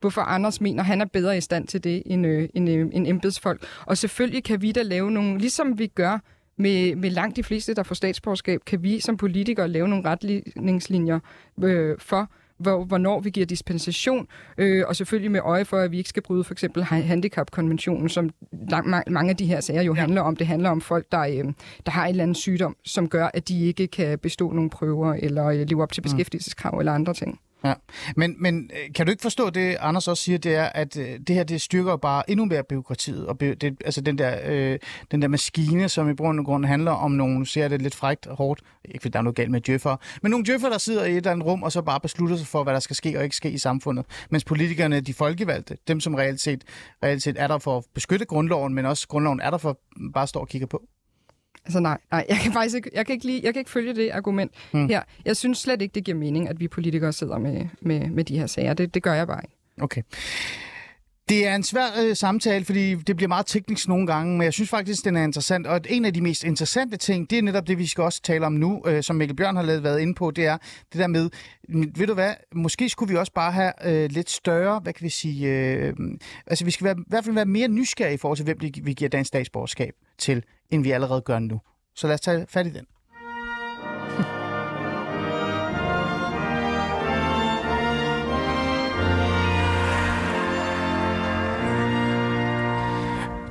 hvorfor Anders mener, at han er bedre i stand til det end, øh, end, øh, end embedsfolk. Og selvfølgelig kan vi da lave nogle, ligesom vi gør med, med langt de fleste, der får statsborgerskab, kan vi som politikere lave nogle retningslinjer øh, for, hvor, hvornår vi giver dispensation, øh, og selvfølgelig med øje for, at vi ikke skal bryde for eksempel handicapkonventionen, som lang, mange af de her sager jo ja. handler om. Det handler om folk, der, øh, der har en eller anden sygdom, som gør, at de ikke kan bestå nogle prøver, eller øh, leve op til mm. beskæftigelseskrav, mm. eller andre ting. Ja. Men, men øh, kan du ikke forstå det, Anders også siger, det er, at øh, det her det styrker bare endnu mere byråkratiet, og det, altså den der, øh, den der maskine, som i bund og grund handler om nogle, ser det lidt frægt og hårdt, ikke fordi der er noget galt med djøffer, men nogle djøffer, der sidder i et eller andet rum, og så bare beslutter sig for, hvad der skal ske og ikke ske i samfundet, mens politikerne, de folkevalgte, dem som reelt set, reelt set er der for at beskytte grundloven, men også grundloven er der for bare at stå og kigge på. Altså nej, nej, jeg kan faktisk ikke, jeg kan ikke, lide, jeg kan ikke følge det argument hmm. her. Jeg synes slet ikke, det giver mening, at vi politikere sidder med, med, med de her sager. Det, det gør jeg bare ikke. Okay. Det er en svær øh, samtale, fordi det bliver meget teknisk nogle gange, men jeg synes faktisk, den er interessant. Og en af de mest interessante ting, det er netop det, vi skal også tale om nu, øh, som Mikkel Bjørn har lavet, været inde på, det er det der med, ved du hvad, måske skulle vi også bare have øh, lidt større, hvad kan vi sige, øh, altså vi skal være, i hvert fald være mere nysgerrige i forhold til, hvem vi giver dansk statsborgerskab til, end vi allerede gør nu. Så lad os tage fat i den.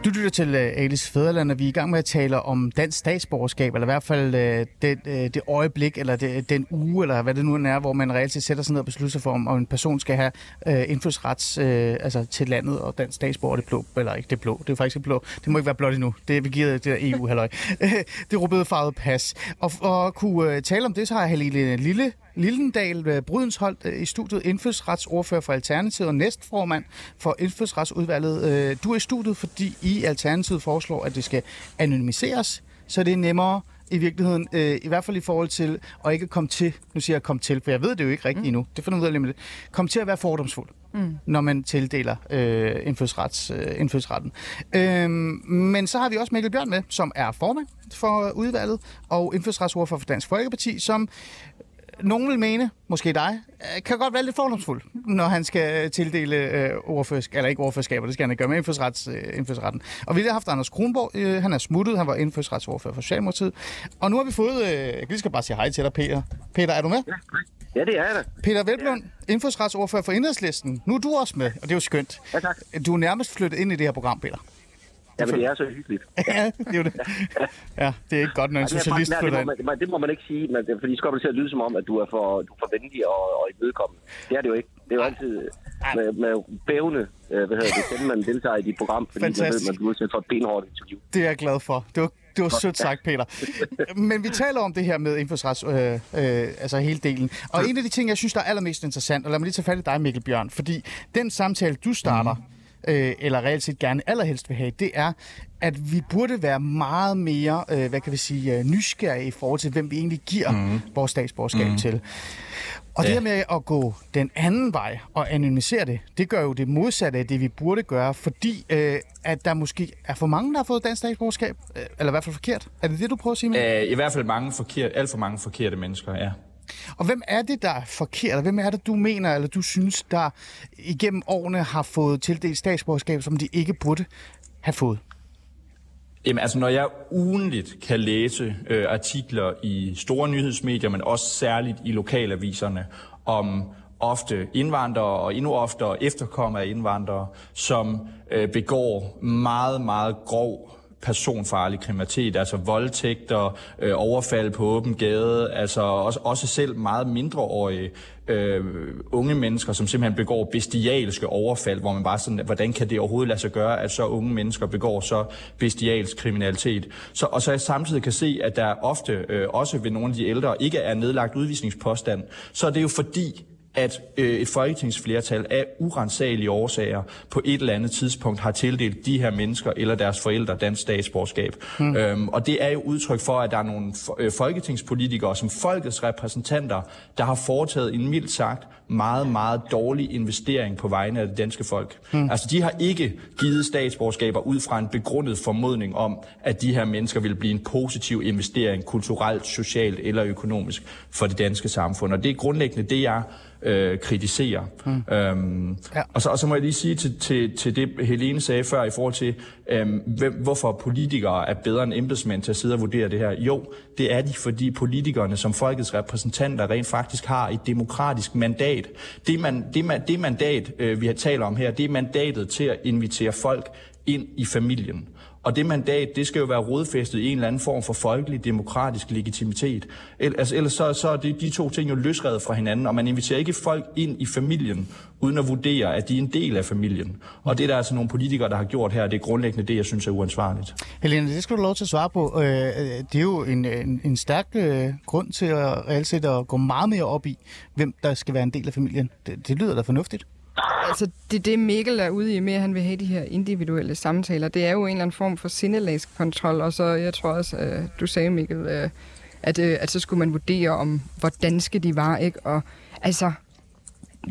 Du lytter til øh, Alice Fæderland, og vi er i gang med at tale om dansk statsborgerskab, eller i hvert fald øh, det, øh, det øjeblik, eller det, den uge, eller hvad det nu er, hvor man reelt set sætter sig ned og beslutter sig for, om, om en person skal have øh, indfødsrets øh, altså til landet og dansk statsborger, det blå, eller ikke det blå, det er faktisk ikke blå, det må ikke være blåt endnu, det er givet det der EU, halløj. [LAUGHS] det rødbedefarvede pas. Og og kunne tale om det, så har jeg Helene Lille Lillendal øh, Brydensholdt øh, i studiet, indfødsretsordfører for Alternativet og næstformand for indfødsretsudvalget. Øh, du er i studiet, fordi I Alternativet foreslår, at det skal anonymiseres, så det er nemmere i virkeligheden, i hvert fald i forhold til at ikke komme til, nu siger jeg komme til, for jeg ved det jo ikke rigtigt mm. endnu, det finder ud af det, komme til at være fordomsfuld, mm. når man tildeler øh, indfødsrets, øh, indfødsretten. Øhm, men så har vi også Mikkel Bjørn med, som er formand for udvalget, og indfødsretsordfører for Dansk Folkeparti, som nogen vil mene, måske dig, øh, kan godt være lidt fordomsfuld, når han skal tildele øh, ordførsk, eller ikke ordførskaber, det skal han ikke gøre med indfødsrets, øh, indfødsretten. Og vi har haft Anders Kronborg, øh, han er smuttet, han var indfødsretsordfører for Socialdemokratiet. Og nu har vi fået, øh, jeg lige skal bare sige hej til dig, Peter. Peter, er du med? Ja, det er jeg da. Peter Velblund, ja. for Enhedslisten. Nu er du også med, og det er jo skønt. Ja, tak. Du er nærmest flyttet ind i det her program, Peter. Ja, men det er så hyggeligt. [LAUGHS] ja, det er det. Ja, det er ikke godt, når en ja, socialist det, det, må man, det må man ikke sige, men fordi så kommer det til at lyde som om, at du er for, du er for venlig og, og imødekommende. Det er det jo ikke. Det er jo altid med, med bævne, øh, hvad hedder det, stemme, man deltager i dit program, fordi Fantastisk. man ved, man bliver udsat for et benhårdt interview. Det er jeg glad for. Det var, det var sødt sagt, Peter. Men vi taler om det her med indfødsrets, øh, øh, altså hele delen. Og en af de ting, jeg synes, der er allermest interessant, og lad mig lige tage fat i dig, Mikkel Bjørn, fordi den samtale, du starter, mm øh, eller reelt set gerne allerhelst vil have, det er, at vi burde være meget mere, øh, hvad kan vi sige, øh, nysgerrige i forhold til, hvem vi egentlig giver mm. vores statsborgerskab mm. til. Og ja. det her med at gå den anden vej og anonymisere det, det gør jo det modsatte af det, vi burde gøre, fordi øh, at der måske er for mange, der har fået dansk statsborgerskab, øh, eller i hvert fald forkert. Er det det, du prøver at sige? Med? Øh, I hvert fald mange forkert, alt for mange forkerte mennesker, ja. Og hvem er det, der er forkert? Hvem er det, du mener, eller du synes, der igennem årene har fået tildelt statsborgerskab, som de ikke burde have fået? Jamen altså, når jeg ugenligt kan læse øh, artikler i store nyhedsmedier, men også særligt i lokalaviserne, om ofte indvandrere og endnu oftere efterkommere af indvandrere, som øh, begår meget, meget grov personfarlig kriminalitet, altså voldtægter, øh, overfald på åben gade, altså også, også selv meget mindreårige øh, unge mennesker, som simpelthen begår bestialske overfald, hvor man bare sådan, hvordan kan det overhovedet lade sig gøre, at så unge mennesker begår så bestialsk kriminalitet. Så, og så jeg samtidig kan se, at der ofte, øh, også ved nogle af de ældre, ikke er nedlagt udvisningspåstand, så er det jo fordi, at øh, et folketingsflertal af urensagelige årsager på et eller andet tidspunkt har tildelt de her mennesker eller deres forældre dansk statsborgerskab. Mm. Øhm, og det er jo udtryk for, at der er nogle øh, folketingspolitikere som folkets repræsentanter, der har foretaget en mildt sagt meget, meget dårlig investering på vegne af det danske folk. Mm. Altså, de har ikke givet statsborgerskaber ud fra en begrundet formodning om, at de her mennesker vil blive en positiv investering kulturelt, socialt eller økonomisk for det danske samfund. Og det er grundlæggende det, jeg øh, kritisere. Mm. Øhm, ja. og, så, og så må jeg lige sige til, til, til det, Helene sagde før i forhold til, øhm, hvem, hvorfor politikere er bedre end embedsmænd til at sidde og vurdere det her. Jo, det er de, fordi politikerne som folkets repræsentanter rent faktisk har et demokratisk mandat. Det, man, det, man, det mandat, øh, vi har talt om her, det er mandatet til at invitere folk ind i familien. Og det mandat, det skal jo være rodfæstet i en eller anden form for folkelig demokratisk legitimitet. Altså, ellers så, så er det, de to ting jo løsredet fra hinanden, og man inviterer ikke folk ind i familien, uden at vurdere, at de er en del af familien. Og det er der altså nogle politikere, der har gjort her, det er grundlæggende det, jeg synes er uansvarligt. Helene, det skal du lov til at svare på. Øh, det er jo en, en, en stærk øh, grund til at, reelt set at gå meget mere op i, hvem der skal være en del af familien. Det, det lyder da fornuftigt. Altså, det det Mikkel er ude i med, at han vil have de her individuelle samtaler, det er jo en eller anden form for sindelagskontrol, og så, jeg tror også, at du sagde, Mikkel, at, at så skulle man vurdere om, hvor danske de var, ikke? Og altså,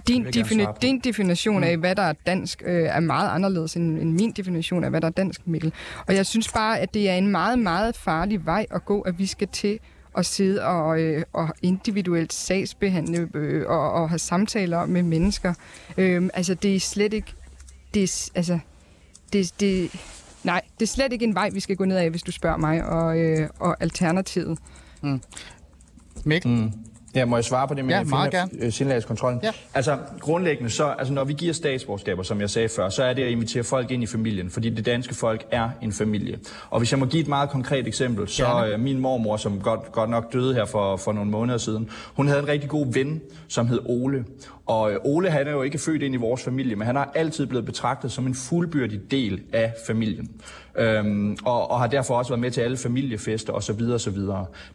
din, defini- din definition af, mm. hvad der er dansk, øh, er meget anderledes end, end min definition af, hvad der er dansk, Mikkel. Og jeg synes bare, at det er en meget, meget farlig vej at gå, at vi skal til at sidde og, øh, og individuelt sagsbehandle øh, og, og have samtaler med mennesker. Øh, altså, det er slet ikke... Det er, altså, det, det, nej, det er slet ikke en vej, vi skal gå ned af, hvis du spørger mig, og, øh, og alternativet. Mm. Mikkel? Mm. Ja, må jeg svare på det med ja, meget gerne. Øh? Ja. Altså, grundlæggende så, altså når vi giver statsborgerskaber, som jeg sagde før, så er det at invitere folk ind i familien, fordi det danske folk er en familie. Og hvis jeg må give et meget konkret eksempel, så øh, min mormor, som godt, godt nok døde her for, for nogle måneder siden, hun havde en rigtig god ven, som hed Ole. Og øh, Ole, han er jo ikke født ind i vores familie, men han har altid blevet betragtet som en fuldbyrdig del af familien. Øhm, og, og har derfor også været med til alle familiefester osv. osv.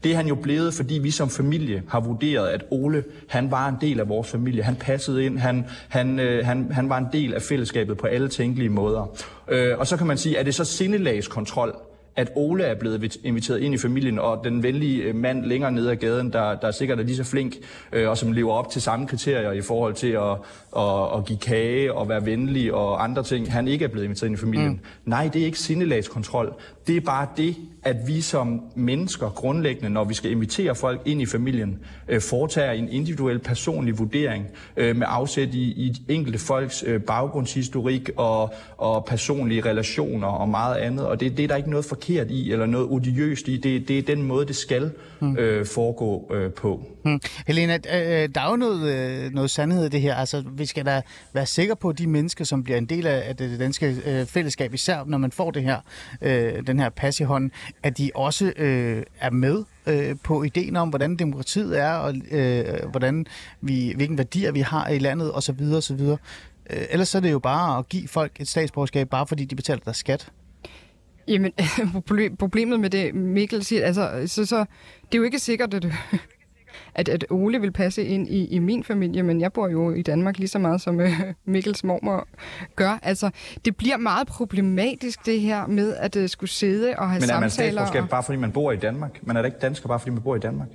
Det er han jo blevet, fordi vi som familie har vurderet, at Ole, han var en del af vores familie. Han passede ind, han, han, øh, han, han var en del af fællesskabet på alle tænkelige måder. Øh, og så kan man sige, er det så sindelagskontrol, at Ole er blevet inviteret ind i familien, og den venlige øh, mand længere nede ad gaden, der, der sikkert er lige så flink, øh, og som lever op til samme kriterier i forhold til at, at, at give kage og være venlig og andre ting, han ikke er blevet inviteret ind i familien. Mm. Nej, det er ikke sindelagskontrol. Det er bare det, at vi som mennesker grundlæggende, når vi skal invitere folk ind i familien, øh, foretager en individuel personlig vurdering øh, med afsæt i, i enkelte folks øh, baggrundshistorik og, og personlige relationer og meget andet. Og det, det er der ikke noget for forkert i, eller noget odiøst i. Det, det er den måde, det skal mm. øh, foregå øh, på. Mm. Helena, øh, der er jo noget, øh, noget sandhed i det her. Altså, vi skal da være sikre på, at de mennesker, som bliver en del af det danske øh, fællesskab, især når man får det her, øh, den her pas i hånden, at de også øh, er med øh, på ideen om, hvordan demokratiet er, og øh, hvordan vi, hvilken værdier vi har i landet, osv. osv. Øh, ellers så er det jo bare at give folk et statsborgerskab, bare fordi de betaler deres skat. Jamen, [LAUGHS] problemet med det, Mikkel siger, altså, så, så, det er jo ikke sikkert, at, [LAUGHS] at, at Ole vil passe ind i, i min familie, men jeg bor jo i Danmark lige så meget, som uh, [LAUGHS] Mikkels mormor gør. Altså, det bliver meget problematisk, det her med at uh, skulle sidde og have samtaler. Men er man statsborgerskab og... bare fordi man bor i Danmark? Man er da ikke dansker bare fordi man bor i Danmark?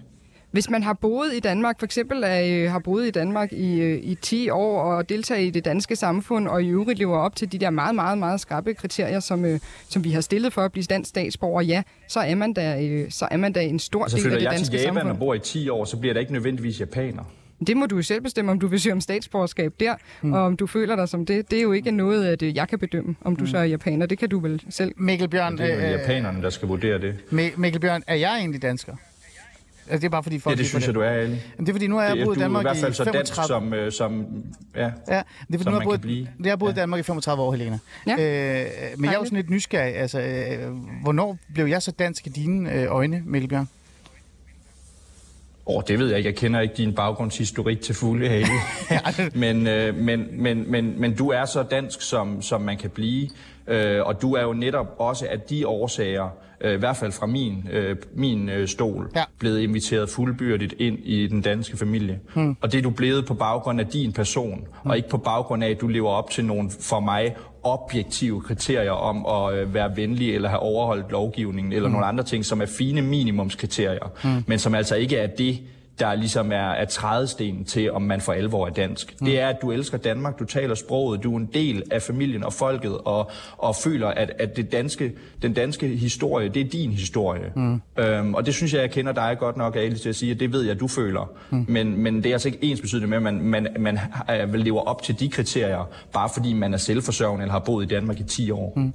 Hvis man har boet i Danmark, for eksempel er, har boet i Danmark i, øh, i 10 år og deltager i det danske samfund, og i øvrigt lever op til de der meget, meget, meget skarpe kriterier, som, øh, som vi har stillet for at blive dansk statsborger, ja, så er man da, øh, så er man da en stor altså, del af det danske samfund. Så flytter jeg til Japan og bor i 10 år, så bliver det ikke nødvendigvis japaner. Det må du jo selv bestemme, om du vil søge om statsborgerskab der, mm. og om du føler dig som det. Det er jo ikke noget, at jeg kan bedømme, om du mm. så er japaner. Det kan du vel selv. Mikkel Bjørn... Ja, det er jo japanerne, der skal vurdere det. Mikkel Bjørn, er jeg egentlig dansker? Altså, det er bare fordi folk... Ja, det synes jeg, du er, Ali. Men det er fordi, nu har jeg boet i Danmark i 35... Du er i hvert fald så dansk, som, øh, som, ja, ja, det er fordi, nu har jeg boet, det har boet ja. i Danmark i 35 år, Helena. Ja. Øh, men jeg er jo sådan lidt nysgerrig. Altså, øh, hvornår blev jeg så dansk i dine øh, øjne, Mikkel Bjørn? Åh, oh, det ved jeg ikke. Jeg kender ikke din baggrundshistorik til fulde, Hale. [LAUGHS] [LAUGHS] men, øh, men, men, men, men du er så dansk, som, som man kan blive. Øh, og du er jo netop også af de årsager, øh, i hvert fald fra min, øh, min øh, stol, ja. blevet inviteret fuldbyrdigt ind i den danske familie. Hmm. Og det er du blevet på baggrund af din person, hmm. og ikke på baggrund af, at du lever op til nogle for mig objektive kriterier om at øh, være venlig eller have overholdt lovgivningen, eller hmm. nogle andre ting, som er fine minimumskriterier, hmm. men som altså ikke er det, der ligesom er, er trædestenen til, om man for alvor er dansk. Mm. Det er, at du elsker Danmark, du taler sproget, du er en del af familien og folket, og, og føler, at, at det danske, den danske historie, det er din historie. Mm. Øhm, og det synes jeg, jeg kender dig godt nok, Ali, til at sige, at det ved jeg, at du føler. Mm. Men, men det er altså ikke ens betydende med, at man, man, man vil leve op til de kriterier, bare fordi man er selvforsørgende eller har boet i Danmark i 10 år. Mm.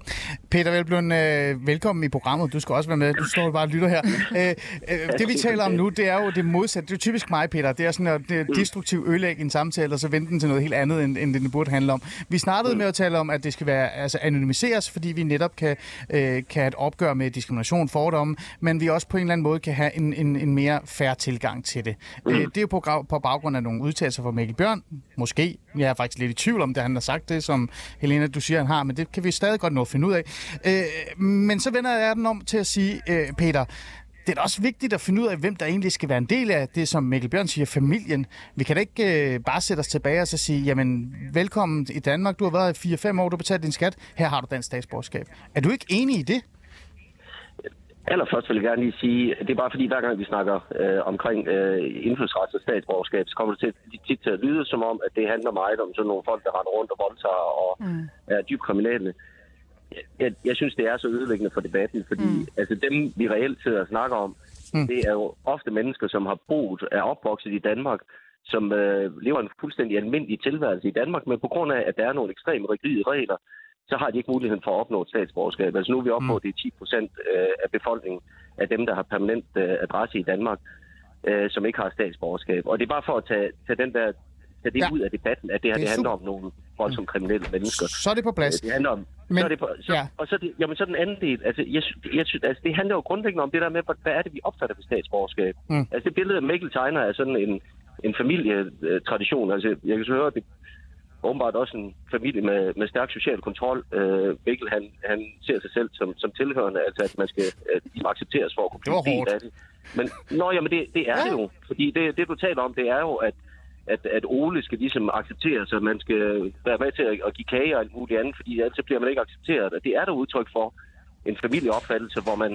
Peter Velblund, øh, velkommen i programmet. Du skal også være med. Du står bare og lytter her. [LAUGHS] øh, øh, det vi taler om nu, det er jo det modsatte det er typisk mig, Peter. Det er sådan at det er destruktiv ødelæg en samtale, og så vente den til noget helt andet, end, end det burde handle om. Vi startede med at tale om, at det skal være altså, anonymiseres, fordi vi netop kan, øh, kan have et opgør med diskrimination, fordomme, men vi også på en eller anden måde kan have en, en, en mere færre tilgang til det. Øh, det er jo på, på baggrund af nogle udtalelser fra Mikkel Bjørn, måske. Jeg er faktisk lidt i tvivl om det, han har sagt det, som Helena, du siger, han har, men det kan vi stadig godt nå at finde ud af. Øh, men så vender jeg den om til at sige, øh, Peter, det er da også vigtigt at finde ud af, hvem der egentlig skal være en del af det, som Mikkel Bjørn siger, familien. Vi kan da ikke øh, bare sætte os tilbage og så sige, jamen, velkommen i Danmark, du har været i 4-5 år, du har betalt din skat, her har du dansk statsborgerskab. Er du ikke enig i det? Allerførst vil jeg gerne lige sige, det er bare fordi, hver gang vi snakker øh, omkring øh, indfødsret og statsborgerskab, så kommer det til, tit til at lyde som om, at det handler meget om sådan nogle folk, der render rundt og voldtager og mm. er dybt kriminelle jeg, jeg synes, det er så ødelæggende for debatten, fordi mm. altså, dem, vi reelt sidder og snakker om, mm. det er jo ofte mennesker, som har boet, er opvokset i Danmark, som øh, lever en fuldstændig almindelig tilværelse i Danmark, men på grund af, at der er nogle ekstremt rigide regler, så har de ikke muligheden for at opnå et statsborgerskab. Altså nu er vi oppe på, mm. det er 10 procent øh, af befolkningen af dem, der har permanent øh, adresse i Danmark, øh, som ikke har statsborgerskab. Og det er bare for at tage, tage den der det ja. ud af debatten, at det her det, det handler super. om nogle voldsomt kriminelle mennesker. Så er det på plads. Det handler om, Men, så er det på, så, ja. Og så, det, jamen, så den anden del, altså, jeg, jeg, altså, det handler jo grundlæggende om det der med, hvad er det, vi opfatter ved statsborgerskab. Mm. Altså det billede af Mikkel Tegner er sådan en, en familietradition. Altså, jeg kan så høre, at det åbenbart også en familie med, med stærk social kontrol. Øh, Mikkel, han, han ser sig selv som, som tilhørende, altså at man skal de accepteres for at kunne blive del af det. Men, nå, jamen det, det er ja. det jo. Fordi det, det, du taler om, det er jo, at at, at Ole skal ligesom acceptere sig, man skal være med til at, at give kage og alt muligt andet, fordi ellers bliver man ikke accepteret. Og det er der udtryk for en familieopfattelse, hvor man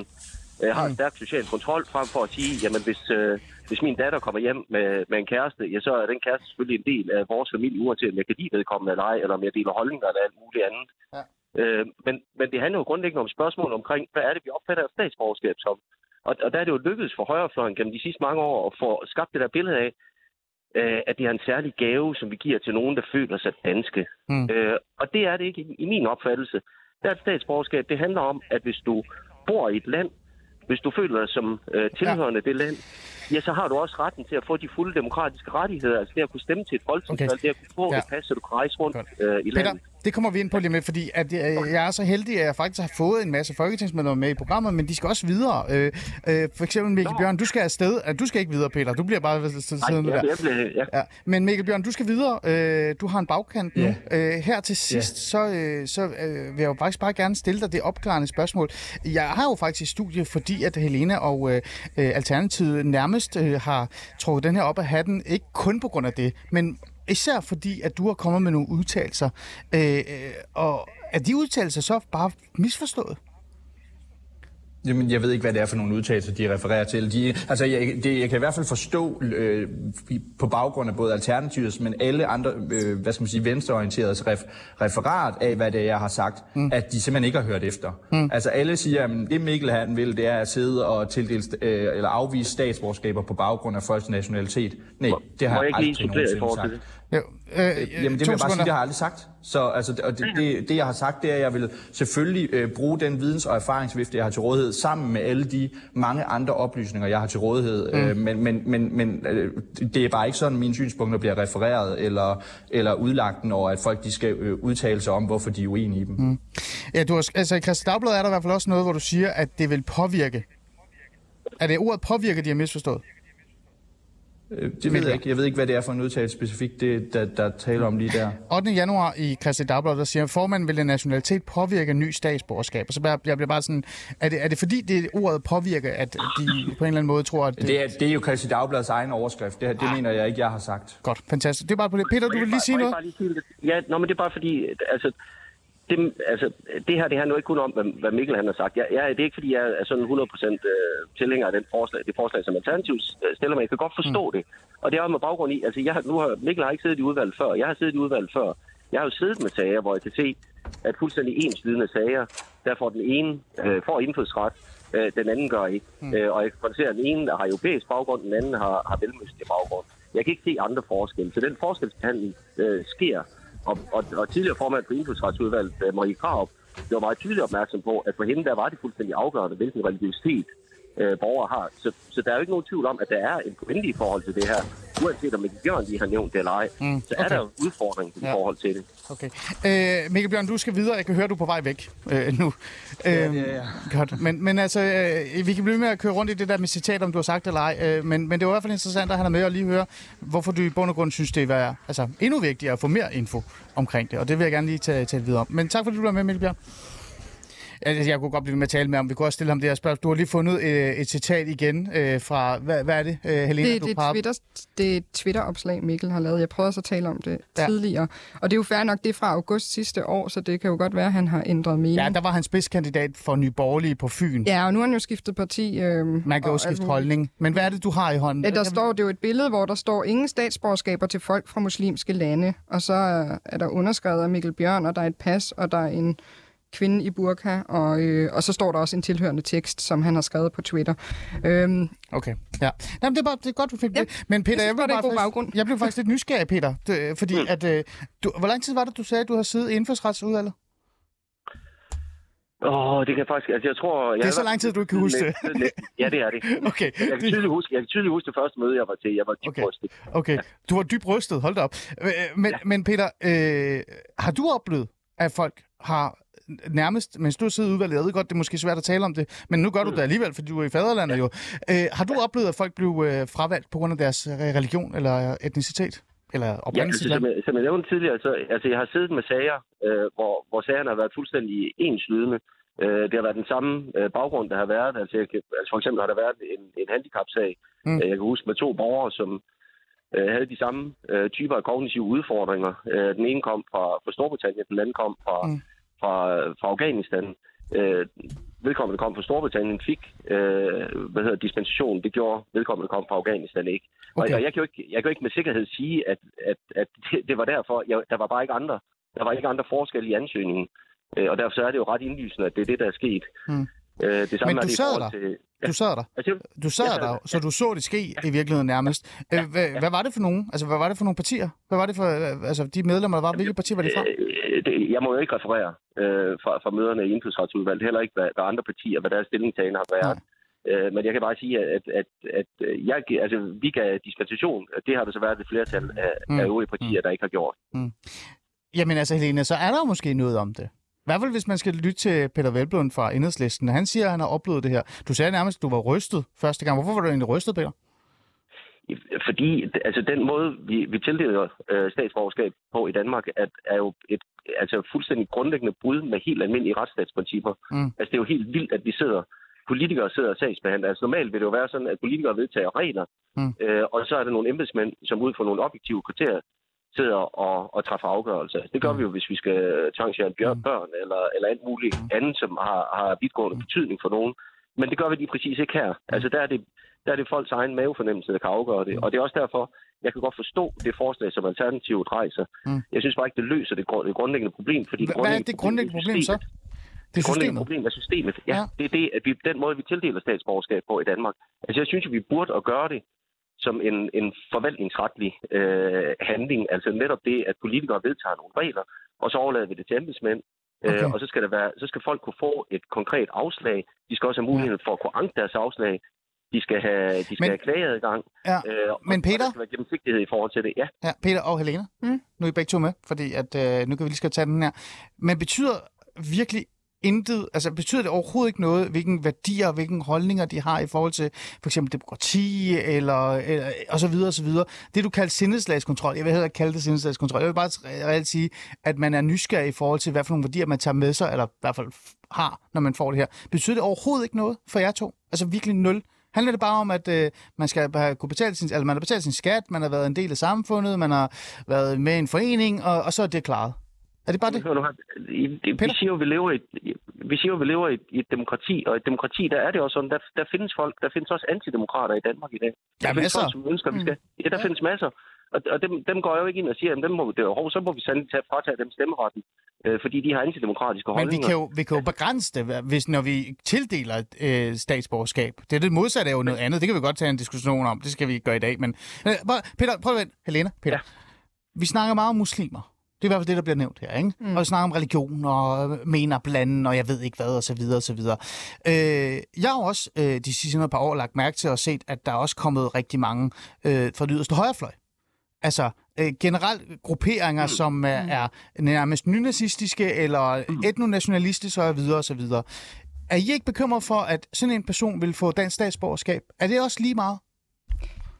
øh, har en mm. stærk social kontrol, frem for at sige, jamen hvis, øh, hvis min datter kommer hjem med, med en kæreste, ja, så er den kæreste selvfølgelig en del af vores familie, uanset om jeg kan lide vedkommende eller ej, eller om jeg deler holdninger eller alt muligt andet. Ja. Øh, men, men det handler jo grundlæggende om spørgsmål omkring, hvad er det, vi opfatter af statsborgerskab som? Og, og der er det jo lykkedes for højrefløjen gennem de sidste mange år at få skabt det der billede af, øh, at det er en særlig gave, som vi giver til nogen, der føler sig danske. Mm. Øh, og det er det ikke i, i min opfattelse. Der er et statsborgerskab. Det handler om, at hvis du bor i et land, hvis du føler dig som øh, tilhørende ja. det land, ja, så har du også retten til at få de fulde demokratiske rettigheder, altså det at kunne stemme til et folketingsvalg, okay. det at kunne få ja. et pas, så du kan rejse rundt øh, i landet. Peter, det kommer vi ind på lige med, fordi at, øh, jeg er så heldig, at jeg faktisk har fået en masse folketingsmedlemmer med i programmet, men de skal også videre. Øh, øh, for eksempel Mikkel Nå. Bjørn, du skal afsted. Du skal ikke videre, Peter. Du bliver bare siddende der. Bliver, ja. Ja. Men Mikkel Bjørn, du skal videre. Øh, du har en bagkant nu. Yeah. Øh, her til sidst, yeah. så, øh, så øh, vil jeg jo faktisk bare gerne stille dig det opklarende spørgsmål. Jeg har jo faktisk studie, fordi at Helena og øh, Alternativet nærmest øh, har trukket den her op af hatten, ikke kun på grund af det, men Især fordi, at du har kommet med nogle udtalelser. Øh, øh, og er de udtalelser så bare misforstået? Jamen, jeg ved ikke, hvad det er for nogle udtalelser, de refererer til. De, altså, jeg, det, jeg kan i hvert fald forstå øh, på baggrund af både Alternativets, men alle andre, øh, hvad skal man sige, venstreorienterede ref, referat af, hvad det er, jeg har sagt, mm. at de simpelthen ikke har hørt efter. Mm. Altså, alle siger, at det Mikkel han vil, det er at sidde og tildele, øh, eller afvise statsborgerskaber på baggrund af folks nationalitet. Nej, det har jeg aldrig nogensinde sagt. Jo, øh, øh, Jamen det vil jeg bare sige, det har jeg aldrig sagt. Så altså, og det, det, det, jeg har sagt, det er, at jeg vil selvfølgelig øh, bruge den videns- og erfaringsvifte, jeg har til rådighed, sammen med alle de mange andre oplysninger, jeg har til rådighed. Mm. Øh, men men, men, men øh, det er bare ikke sådan, mine synspunkter bliver refereret eller, eller udlagt, når at folk de skal øh, udtale sig om, hvorfor de er uenige i dem. Mm. Ja, du har, altså i Christi Dagblad er der i hvert fald også noget, hvor du siger, at det vil påvirke. Er det ordet påvirke, de har misforstået? Øh, det ved jeg ikke. Jeg ved ikke, hvad det er for en udtalelse specifikt, det, der, der taler om lige der. 8. januar i Christi Dagblad, der siger, at formanden vil en nationalitet påvirke ny statsborgerskab. Og så bliver jeg bliver bare sådan, er det, er det fordi det ordet påvirker, at de på en eller anden måde tror, at... Det, det, er, det er jo Christi Dagblads egen overskrift. Det, det ah. mener jeg ikke, jeg har sagt. Godt, fantastisk. Det er bare på det. Peter, du vil lige sige noget? Ja, nå, men det er bare fordi, altså, det, altså, det her det handler jo ikke kun om, hvad, hvad Mikkel han har sagt. Jeg, jeg, det er ikke, fordi jeg er sådan 100% øh, tilhænger af den forslag, det forslag, som Alternativ stiller mig. Jeg kan godt forstå mm. det. Og det er med baggrund i, altså jeg, nu har, Mikkel har ikke siddet i udvalget før. Jeg har siddet i udvalget før. Jeg har jo siddet med sager, hvor jeg kan se, at fuldstændig enslydende sager, der får den ene øh, får indfødsret, øh, den anden gør ikke. Mm. Øh, og jeg kan konstatere, at den ene har europæisk baggrund, den anden har, har velmøstlig baggrund. Jeg kan ikke se andre forskelle. Så den forskelsbehandling øh, sker og, og, og tidligere formand for Indfødsretsudvalget, Marie Krav, var meget tydeligt opmærksom på, at for hende der var det fuldstændig afgørende, hvilken religiøsitet øh, borgere har. Så, så der er jo ikke nogen tvivl om, at der er en pointe i forhold til det her. Uanset om Mikkel Bjørn lige har nævnt det eller ej, mm, så er der jo udfordring i ja. forhold til det. Okay. Øh, Mikkel Bjørn, du skal videre. Jeg kan høre, du er på vej væk øh, nu. Ja, ja, ja. Godt. Men, men altså, øh, vi kan blive med at køre rundt i det der med citat, om du har sagt det eller ej. Øh, men, men det var i hvert fald interessant at have dig med og lige høre, hvorfor du i bund og grund synes, det er altså, endnu vigtigere at få mere info omkring det. Og det vil jeg gerne lige tage, tage videre om. Men tak fordi du var med, Mikkel Bjørn. Altså, jeg kunne godt blive med at tale med ham. Vi kunne også stille ham det her spørgsmål. Du har lige fundet et, øh, et citat igen øh, fra... Hvad, hvad er det, øh, Helena? Det, du det, er Twitter, det er et Twitter-opslag, Mikkel har lavet. Jeg prøvede også at tale om det ja. tidligere. Og det er jo fair nok, det er fra august sidste år, så det kan jo godt være, at han har ændret mening. Ja, der var han spidskandidat for Nye Borgerlige på Fyn. Ja, og nu har han jo skiftet parti. Øh, Man kan jo skifte holdning. Men hvad er det, du har i hånden? Ja, der står, det er jo et billede, hvor der står ingen statsborgerskaber til folk fra muslimske lande. Og så er der underskrevet af Mikkel Bjørn, og der er et pas, og der er en kvinde i burka, og, øh, og så står der også en tilhørende tekst, som han har skrevet på Twitter. Øhm, okay, ja. Jamen, det, er bare, det er godt, du fik ja, det. Men Peter, jeg, jeg, blev faktisk, baggrund. jeg blev faktisk lidt nysgerrig, Peter, det, fordi mm. at, øh, du, hvor lang tid var det, du sagde, at du har siddet i indfødsretsudvalget? Åh, oh, det kan faktisk... Altså, jeg tror... Jeg det er så lang tid, du ikke kan huske det. ja, det er det. [LAUGHS] Okay. Jeg kan, tydeligt huske, jeg kan tydeligt huske det første møde, jeg var til. Jeg var dybt okay. rystet. Okay, ja. du var dybt rystet. Hold da op. Øh, men, ja. men Peter, øh, har du oplevet, at folk har nærmest, mens du sidder i udvalget, jeg ved godt, det er måske svært at tale om det, men nu gør du det alligevel, fordi du er i faderlandet ja. jo. Øh, har du oplevet, at folk blev øh, fravalgt på grund af deres religion eller etnicitet? Eller oprindelse? Ja, altså, som, som jeg nævnte tidligere, så, altså, jeg har siddet med sager, øh, hvor, hvor sagerne har været fuldstændig enslydende. Øh, det har været den samme øh, baggrund, der har været. Altså, jeg, altså, for eksempel har der været en, en handicapsag. Mm. Øh, jeg kan huske med to borgere, som øh, havde de samme øh, typer af kognitive udfordringer. Øh, den ene kom fra, fra Storbritannien, den anden kom fra, mm fra, fra Afghanistan. Øh, vedkommende kom fra Storbritannien, fik øh, hvad hedder, dispensation. Det gjorde vedkommende kom fra Afghanistan ikke. Okay. Og jeg, kan jo ikke, jeg kan jo ikke med sikkerhed sige, at, at, at [LAUGHS] det, det var derfor. Jeg, der var bare ikke andre, der var ikke andre forskelle i ansøgningen. Øh, og derfor så er det jo ret indlysende, at det er det, der er sket. Mm. Øh, det samme Men du sad der. Til, ja. Du sad der. Du sad der, så du så det ske ja. i virkeligheden nærmest. Øh, hvad, ja. hvad var det for nogen? Altså, hvad var det for nogle partier? Hvad var det for, altså, de medlemmer, der var? Hvilke partier var det fra? Øh, det, jeg må jo ikke referere øh, fra, fra møderne i indfødsretsudvalget, heller ikke, hvad, hvad andre partier, hvad deres stillingtagende har været. Øh, men jeg kan bare sige, at, at, at jeg, altså, vi gav dispensation. Det har der så været et flertal af, mm. af øvrige partier, mm. der ikke har gjort. Mm. Jamen altså, Helene, så er der måske noget om det. Hvert fald, hvis man skal lytte til Peter Velblom fra Enhedslisten. Han siger, at han har oplevet det her. Du sagde nærmest, at du var rystet første gang. Hvorfor var du egentlig rystet, Peter? Fordi altså, den måde, vi, vi tildeler øh, statsborgerskab på i Danmark, at, er jo et altså, fuldstændig grundlæggende brud med helt almindelige retsstatsprincipper. Mm. Altså, det er jo helt vildt, at vi sidder politikere sidder og sagsbehandler. Altså normalt vil det jo være sådan, at politikere vedtager regler, mm. øh, og så er der nogle embedsmænd, som ud fra nogle objektive kriterier sidder og, og træffer afgørelser. Det gør mm. vi jo, hvis vi skal tvangsjære bjørn, mm. børn eller, eller alt muligt mm. andet, som har, har vidtgående betydning for nogen. Men det gør vi lige præcis ikke her. Altså der er det, der er det folks egen mavefornemmelse, der kan afgøre det. Og det er også derfor, jeg kan godt forstå det forslag, som Alternativet rejser. Mm. Jeg synes bare ikke, det løser det, det grundlæggende problem. Fordi det Hvad er det grundlæggende problem så? Det, er grundlæggende problem er systemet. Ja, ja, det er det, at vi, den måde, vi tildeler statsborgerskab på i Danmark. Altså, jeg synes, at vi burde at gøre det som en, en forvaltningsretlig øh, handling. Altså netop det, at politikere vedtager nogle regler, og så overlader vi det til embedsmænd. Øh, okay. Øh, og så skal, der være, så skal folk kunne få et konkret afslag. De skal også have mulighed for at kunne anke deres afslag. De skal have, de skal men, have klageadgang. Ja, øh, og, men Peter... Og der skal være gennemsigtighed i forhold til det, ja. ja Peter og Helena, mm. nu er I begge to med, fordi at, øh, nu kan vi lige skal tage den her. Men betyder virkelig intet, altså betyder det overhovedet ikke noget, hvilken værdier og hvilken holdninger de har i forhold til for eksempel demokrati eller, eller og så videre og så videre. Det du kalder sindeslagskontrol, jeg vil heller ikke kalde det sindeslagskontrol, jeg vil bare reelt sige, at man er nysgerrig i forhold til, hvad for nogle værdier man tager med sig, eller i hvert fald har, når man får det her. Betyder det overhovedet ikke noget for jer to? Altså virkelig nul? Handler det bare om, at øh, man skal have kunne betale sin, altså man har betalt sin skat, man har været en del af samfundet, man har været med i en forening, og, og så er det klaret? Er det bare det? Vi siger jo, vi lever i, vi siger jo, vi lever i, et demokrati, og i et demokrati, der er det også sådan, der, der findes folk, der findes også antidemokrater i Danmark i dag. Der, der findes folk, som ønsker, vi skal. Mm. Ja, der ja. findes masser. Og, og dem, dem går jeg jo ikke ind og siger, at dem må, det er, så må vi sandelig tage, fratage dem stemmeretten, øh, fordi de har antidemokratiske holdninger. Men vi kan jo, vi kan jo begrænse det, hvis, når vi tildeler øh, statsborgerskab. Det er det modsatte er jo noget andet. Det kan vi godt tage en diskussion om. Det skal vi ikke gøre i dag. Men øh, Peter, prøv at vente. Helena, Peter. Ja. Vi snakker meget om muslimer. Det er i hvert fald det, der bliver nævnt her, ikke? Mm. Og vi snakker om religion og mener blanden, og jeg ved ikke hvad, og så videre, og så videre. Øh, jeg har også øh, de sidste par år lagt mærke til og set, at der er også kommet rigtig mange øh, fra det yderste højrefløj. Altså øh, generelt grupperinger, mm. som er, mm. er nærmest nynazistiske eller mm. etnonationalistiske og videre og så videre. Er I ikke bekymret for, at sådan en person vil få dansk statsborgerskab? Er det også lige meget?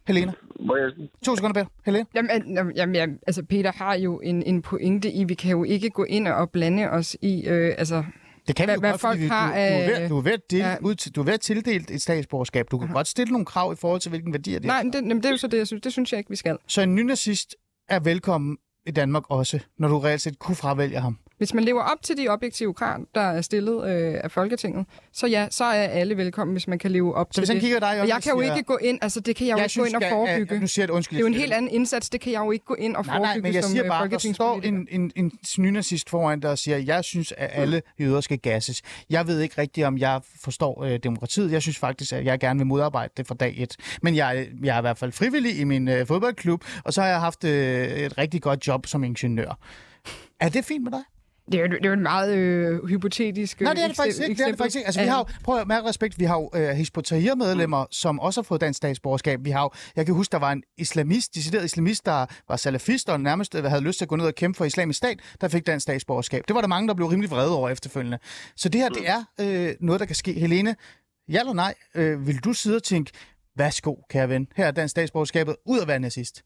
Helena? Må jeg... To sekunder, Peter. Helena? Jamen, jamen, jamen, altså Peter har jo en, en pointe i, vi kan jo ikke gå ind og blande os i, øh, altså... Det kan vi jo hvad godt, folk har, du, du, er ved, du, er ved ja. ud til, du er ved at tildele et statsborgerskab. Du kan uh-huh. godt stille nogle krav i forhold til, hvilken værdi det er. Nej, det, jamen, det er jo så det, jeg synes. Det synes jeg ikke, vi skal. Så en nynazist er velkommen i Danmark også, når du reelt set kunne fravælge ham? Hvis man lever op til de objektive krav, der er stillet øh, af Folketinget, så ja, så er alle velkommen, hvis man kan leve op så til det. Kigger dig og jeg kan jo ikke gå ind, altså det kan jeg, jeg jo ikke synes, gå ind og forebygge. Jeg, nu siger det, undskyld, det er jo en helt anden indsats, det kan jeg jo ikke gå ind og forebygge nej, nej, men jeg som siger bare, der står en, en, en nynazist foran der og siger, jeg synes, at alle jøder skal gasses. Jeg ved ikke rigtigt, om jeg forstår øh, demokratiet. Jeg synes faktisk, at jeg gerne vil modarbejde det fra dag et. Men jeg, jeg er i hvert fald frivillig i min øh, fodboldklub, og så har jeg haft øh, et rigtig godt job som ingeniør. Er det fint med dig? Det er, jo, det er jo en meget øh, hypotetisk Nej, det er det faktisk ikke. Det er det faktisk ikke. Altså, vi har jo, prøv at mærke respekt, vi har jo øh, Hizb medlemmer mm. som også har fået dansk statsborgerskab. Vi har jo, jeg kan huske, der var en islamist, decideret islamist, der var salafist og nærmest øh, havde lyst til at gå ned og kæmpe for islamisk stat, der fik dansk statsborgerskab. Det var der mange, der blev rimelig vrede over efterfølgende. Så det her, det mm. er øh, noget, der kan ske. Helene, ja eller nej, øh, vil du sidde og tænke, værsgo, kære ven, her er dansk statsborgerskabet, ud at være nazist?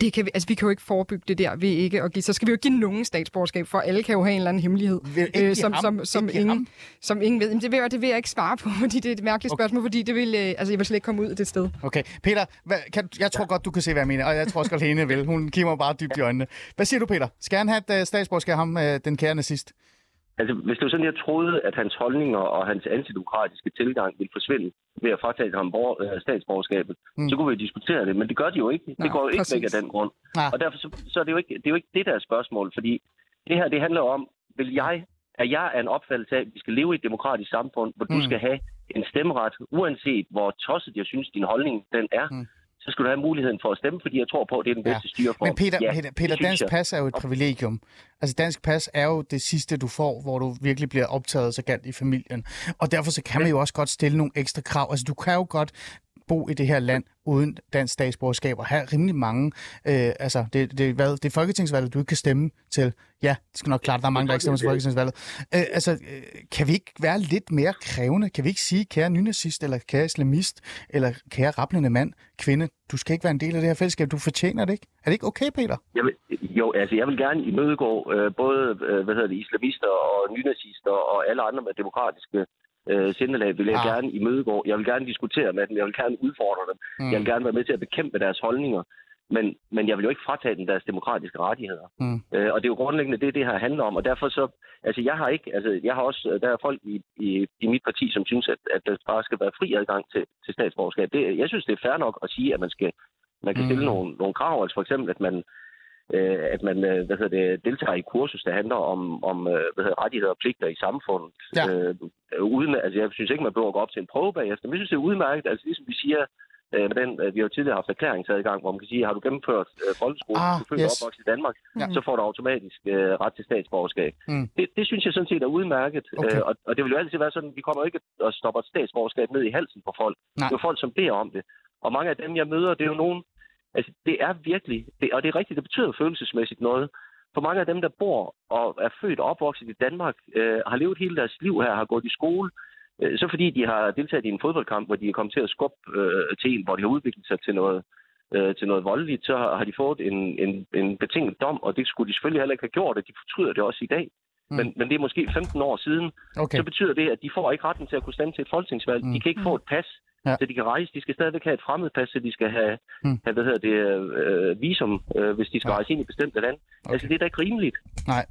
Det kan vi, altså, vi kan jo ikke forebygge det der ved ikke at give. Så skal vi jo give nogen statsborgerskab, for alle kan jo have en eller anden hemmelighed, øh, som, som, som, ingen, som ingen ved. Men det vil, jeg, det vil jeg ikke svare på, [LAUGHS] fordi det er et mærkeligt okay. spørgsmål, fordi det vil, øh, altså, jeg vil slet ikke komme ud af det sted. Okay. Peter, hvad, kan, jeg tror godt, du kan se, hvad jeg mener, og jeg tror også godt, Hene vil. Hun kigger bare dybt i øjnene. Hvad siger du, Peter? Skal han have et uh, statsborgerskab, ham, uh, den kære sidst? Altså, hvis det var sådan, jeg troede, at hans holdninger og hans antidemokratiske tilgang ville forsvinde ved at fratage ham øh, statsborgerskabet, mm. så kunne vi diskutere det. Men det gør de jo ikke. Nej, det går jo ikke præcis. væk af den grund. Nej. Og derfor så, så er det, jo ikke, det er jo ikke det, der er spørgsmål. Fordi det her, det handler om, vil jeg at jeg er en opfattelse af, at vi skal leve i et demokratisk samfund, hvor mm. du skal have en stemmeret, uanset hvor tosset jeg synes, din holdning den er. Mm så skal du have muligheden for at stemme, fordi jeg tror på, at det er den bedste ja. styreform. Men Peter, ja, Peter, Peter dansk jeg. pas er jo et privilegium. Altså dansk pas er jo det sidste, du får, hvor du virkelig bliver optaget så galt i familien. Og derfor så kan man jo også godt stille nogle ekstra krav. Altså du kan jo godt bo i det her land uden dansk statsborgerskab og have rimelig mange... Øh, altså, det, det, hvad, det er folketingsvalget, du ikke kan stemme til. Ja, det skal nok klart, der er mange, der ikke stemmer til folketingsvalget. Øh, altså, øh, kan vi ikke være lidt mere krævende? Kan vi ikke sige, kære nynazist, eller kære islamist, eller kære rapplende mand, kvinde, du skal ikke være en del af det her fællesskab, du fortjener det ikke? Er det ikke okay, Peter? Jeg vil, jo, altså jeg vil gerne imødegå øh, både øh, hvad hedder det, islamister og nynazister og alle andre med demokratiske øh, sindelag vil jeg ah. gerne imødegå. Jeg vil gerne diskutere med dem. Jeg vil gerne udfordre dem. Mm. Jeg vil gerne være med til at bekæmpe deres holdninger. Men, men jeg vil jo ikke fratage dem deres demokratiske rettigheder. Mm. Øh, og det er jo grundlæggende det, det her handler om. Og derfor så, altså jeg har ikke, altså jeg har også, der er folk i, i, i mit parti, som synes, at, at der bare skal være fri adgang til, til statsborgerskab. Det, jeg synes, det er fair nok at sige, at man skal, man kan stille mm. nogle, nogle krav, altså for eksempel, at man, øh, at man øh, hvad hedder det, deltager i kursus, der handler om, om øh, hvad hedder, rettigheder og pligter i samfundet. Ja. Øh, uden, altså, jeg synes ikke, man behøver at gå op til en prøve bagefter, men jeg synes, det er udmærket. Altså, ligesom vi siger, øh, med den, vi har jo tidligere haft erklæringsadgang, hvor man kan sige, har du gennemført øh, folkeskole, ah, du føler yes. opvokset i Danmark, ja. så får du automatisk øh, ret til statsborgerskab. Mm. Det, det synes jeg sådan set er udmærket, okay. øh, og, og det vil jo altid være sådan, vi kommer ikke at stoppe et statsborgerskab ned i halsen på folk. Nej. Det er jo folk, som beder om det. Og mange af dem, jeg møder, det er jo nogen, Altså, det er virkelig, det, og det er rigtigt, det betyder følelsesmæssigt noget. For mange af dem, der bor og er født og opvokset i Danmark, øh, har levet hele deres liv her, har gået i skole, øh, så fordi de har deltaget i en fodboldkamp, hvor de er kommet til at skubbe øh, til en, hvor de har udviklet sig til noget, øh, til noget voldeligt, så har, har de fået en, en, en betinget dom, og det skulle de selvfølgelig heller ikke have gjort, og de fortryder det også i dag. Mm. Men, men det er måske 15 år siden. Okay. Så betyder det, at de får ikke retten til at kunne stemme til et folketingsvalg. Mm. De kan ikke få et pas ja. så de kan rejse. De skal stadigvæk have et fremmedpas, så de skal have, hmm. have hvad hedder det, øh, visum, øh, hvis de skal ja. rejse ind i bestemte land. Okay. Altså, det er da ikke rimeligt. Nej,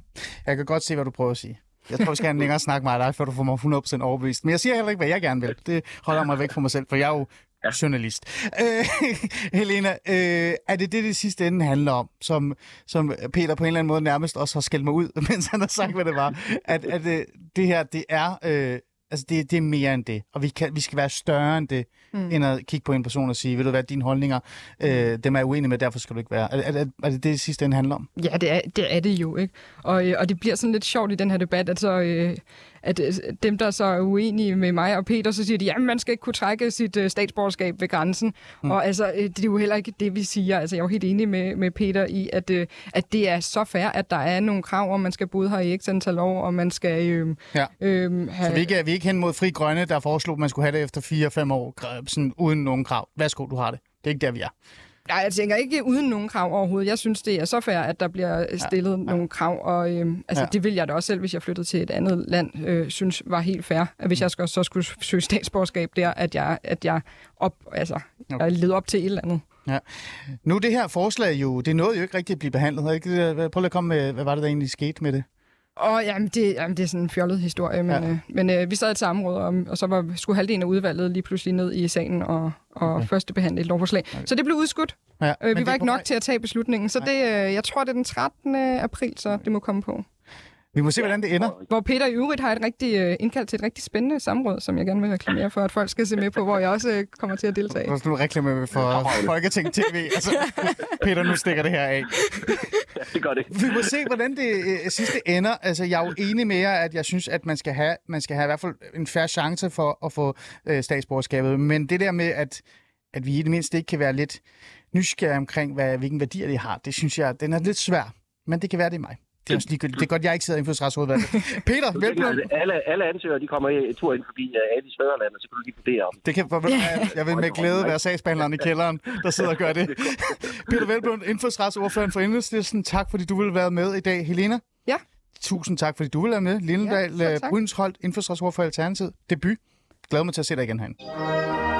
jeg kan godt se, hvad du prøver at sige. Jeg tror, vi skal have en [LAUGHS] længere snak med dig, før du får mig 100% overbevist. Men jeg siger heller ikke, hvad jeg gerne vil. Det holder mig væk fra mig selv, for jeg er jo ja. journalist. Øh, [LAUGHS] Helena, øh, er det det, det sidste ende handler om, som, som Peter på en eller anden måde nærmest også har skældt mig ud, [LAUGHS] mens han har sagt, hvad det var? At, at det, det her, det er øh, Altså, det, det er mere end det. Og vi, kan, vi skal være større end det, mm. end at kigge på en person og sige, ved du hvad, dine holdninger, øh, dem er jeg uenig med, derfor skal du ikke være. Er, er, er, det det sidste ende handler om? Ja, det er det, er det jo, ikke? Og, øh, og det bliver sådan lidt sjovt i den her debat, at så... Øh, at øh, dem, der så er uenige med mig og Peter, så siger de, at man skal ikke kunne trække sit uh, statsborgerskab ved grænsen. Mm. Og altså, det er jo heller ikke det, vi siger. Altså, jeg er jo helt enig med, med Peter i, at, at det er så fair, at der er nogle krav, om man skal bo her i x antal år, og man skal øh, ja. øh, have... Så vi er, ikke, vi er ikke hen mod Fri Grønne, der foreslog, at man skulle have det efter 4-5 år, sådan, uden nogen krav. Værsgo, du har det. Det er ikke der, vi er. Nej, jeg tænker ikke uden nogen krav overhovedet. Jeg synes, det er så fair, at der bliver stillet ja, ja. nogle krav, og øh, altså, ja. det vil jeg da også selv, hvis jeg flyttede til et andet land, øh, synes var helt fair. At hvis jeg skal, så skulle søge statsborgerskab der, at jeg, at jeg, op, altså, okay. jeg leder op til et eller andet. Ja. Nu det her forslag jo, det nåede jo ikke rigtig at blive behandlet. Prøv lige at komme med, hvad var det, der egentlig skete med det? Og jamen, det, jamen, det er sådan en fjollet historie, men, ja. øh, men øh, vi sad i et samråd, og, og så var, skulle halvdelen af udvalget lige pludselig ned i salen og, og okay. første behandle et lovforslag. Okay. Så det blev udskudt. Ja, øh, vi var ikke nok vej... til at tage beslutningen, så det, øh, jeg tror, det er den 13. april, så det må komme på. Vi må se, hvordan det ender. Hvor Peter i øvrigt har et rigtig, uh, indkaldt til et rigtig spændende samråd, som jeg gerne vil reklamere for, at folk skal se med på, hvor jeg også uh, kommer til at deltage. Nu skal du reklamere for Folketing TV. Altså, Peter, nu stikker det her af. Ja, det gør det. Vi må se, hvordan det uh, sidste ender. Altså, jeg er jo enig med jer, at jeg synes, at man skal have, man skal have i hvert fald en færre chance for at få uh, statsborgerskabet. Men det der med, at, at vi i det mindste ikke kan være lidt nysgerrige omkring, hvad, hvilken værdier de har, det synes jeg, den er lidt svær. Men det kan være, det er mig. Det er også ligegyldigt. Det er godt, jeg ikke sidder i indfødsretsudvalget. [LAUGHS] Peter, velkommen. Alle, alle ansøgere, de kommer en tur ind forbi uh, Adis Fæderland, og så kan du lige vurdere om. Det kan, jeg vil med glæde være sagsbehandleren i kælderen, der sidder og gør det. [LAUGHS] Peter Velblom, indfødsretsordføreren for Enhedslisten. Tak, fordi du vil være med i dag. Helena? Ja. Tusind tak, fordi du vil være med. Lindedal ja, øh, Brynsholt, indfødsretsordfører for Alternativet. Debut. Glæder mig til at se dig igen herinde.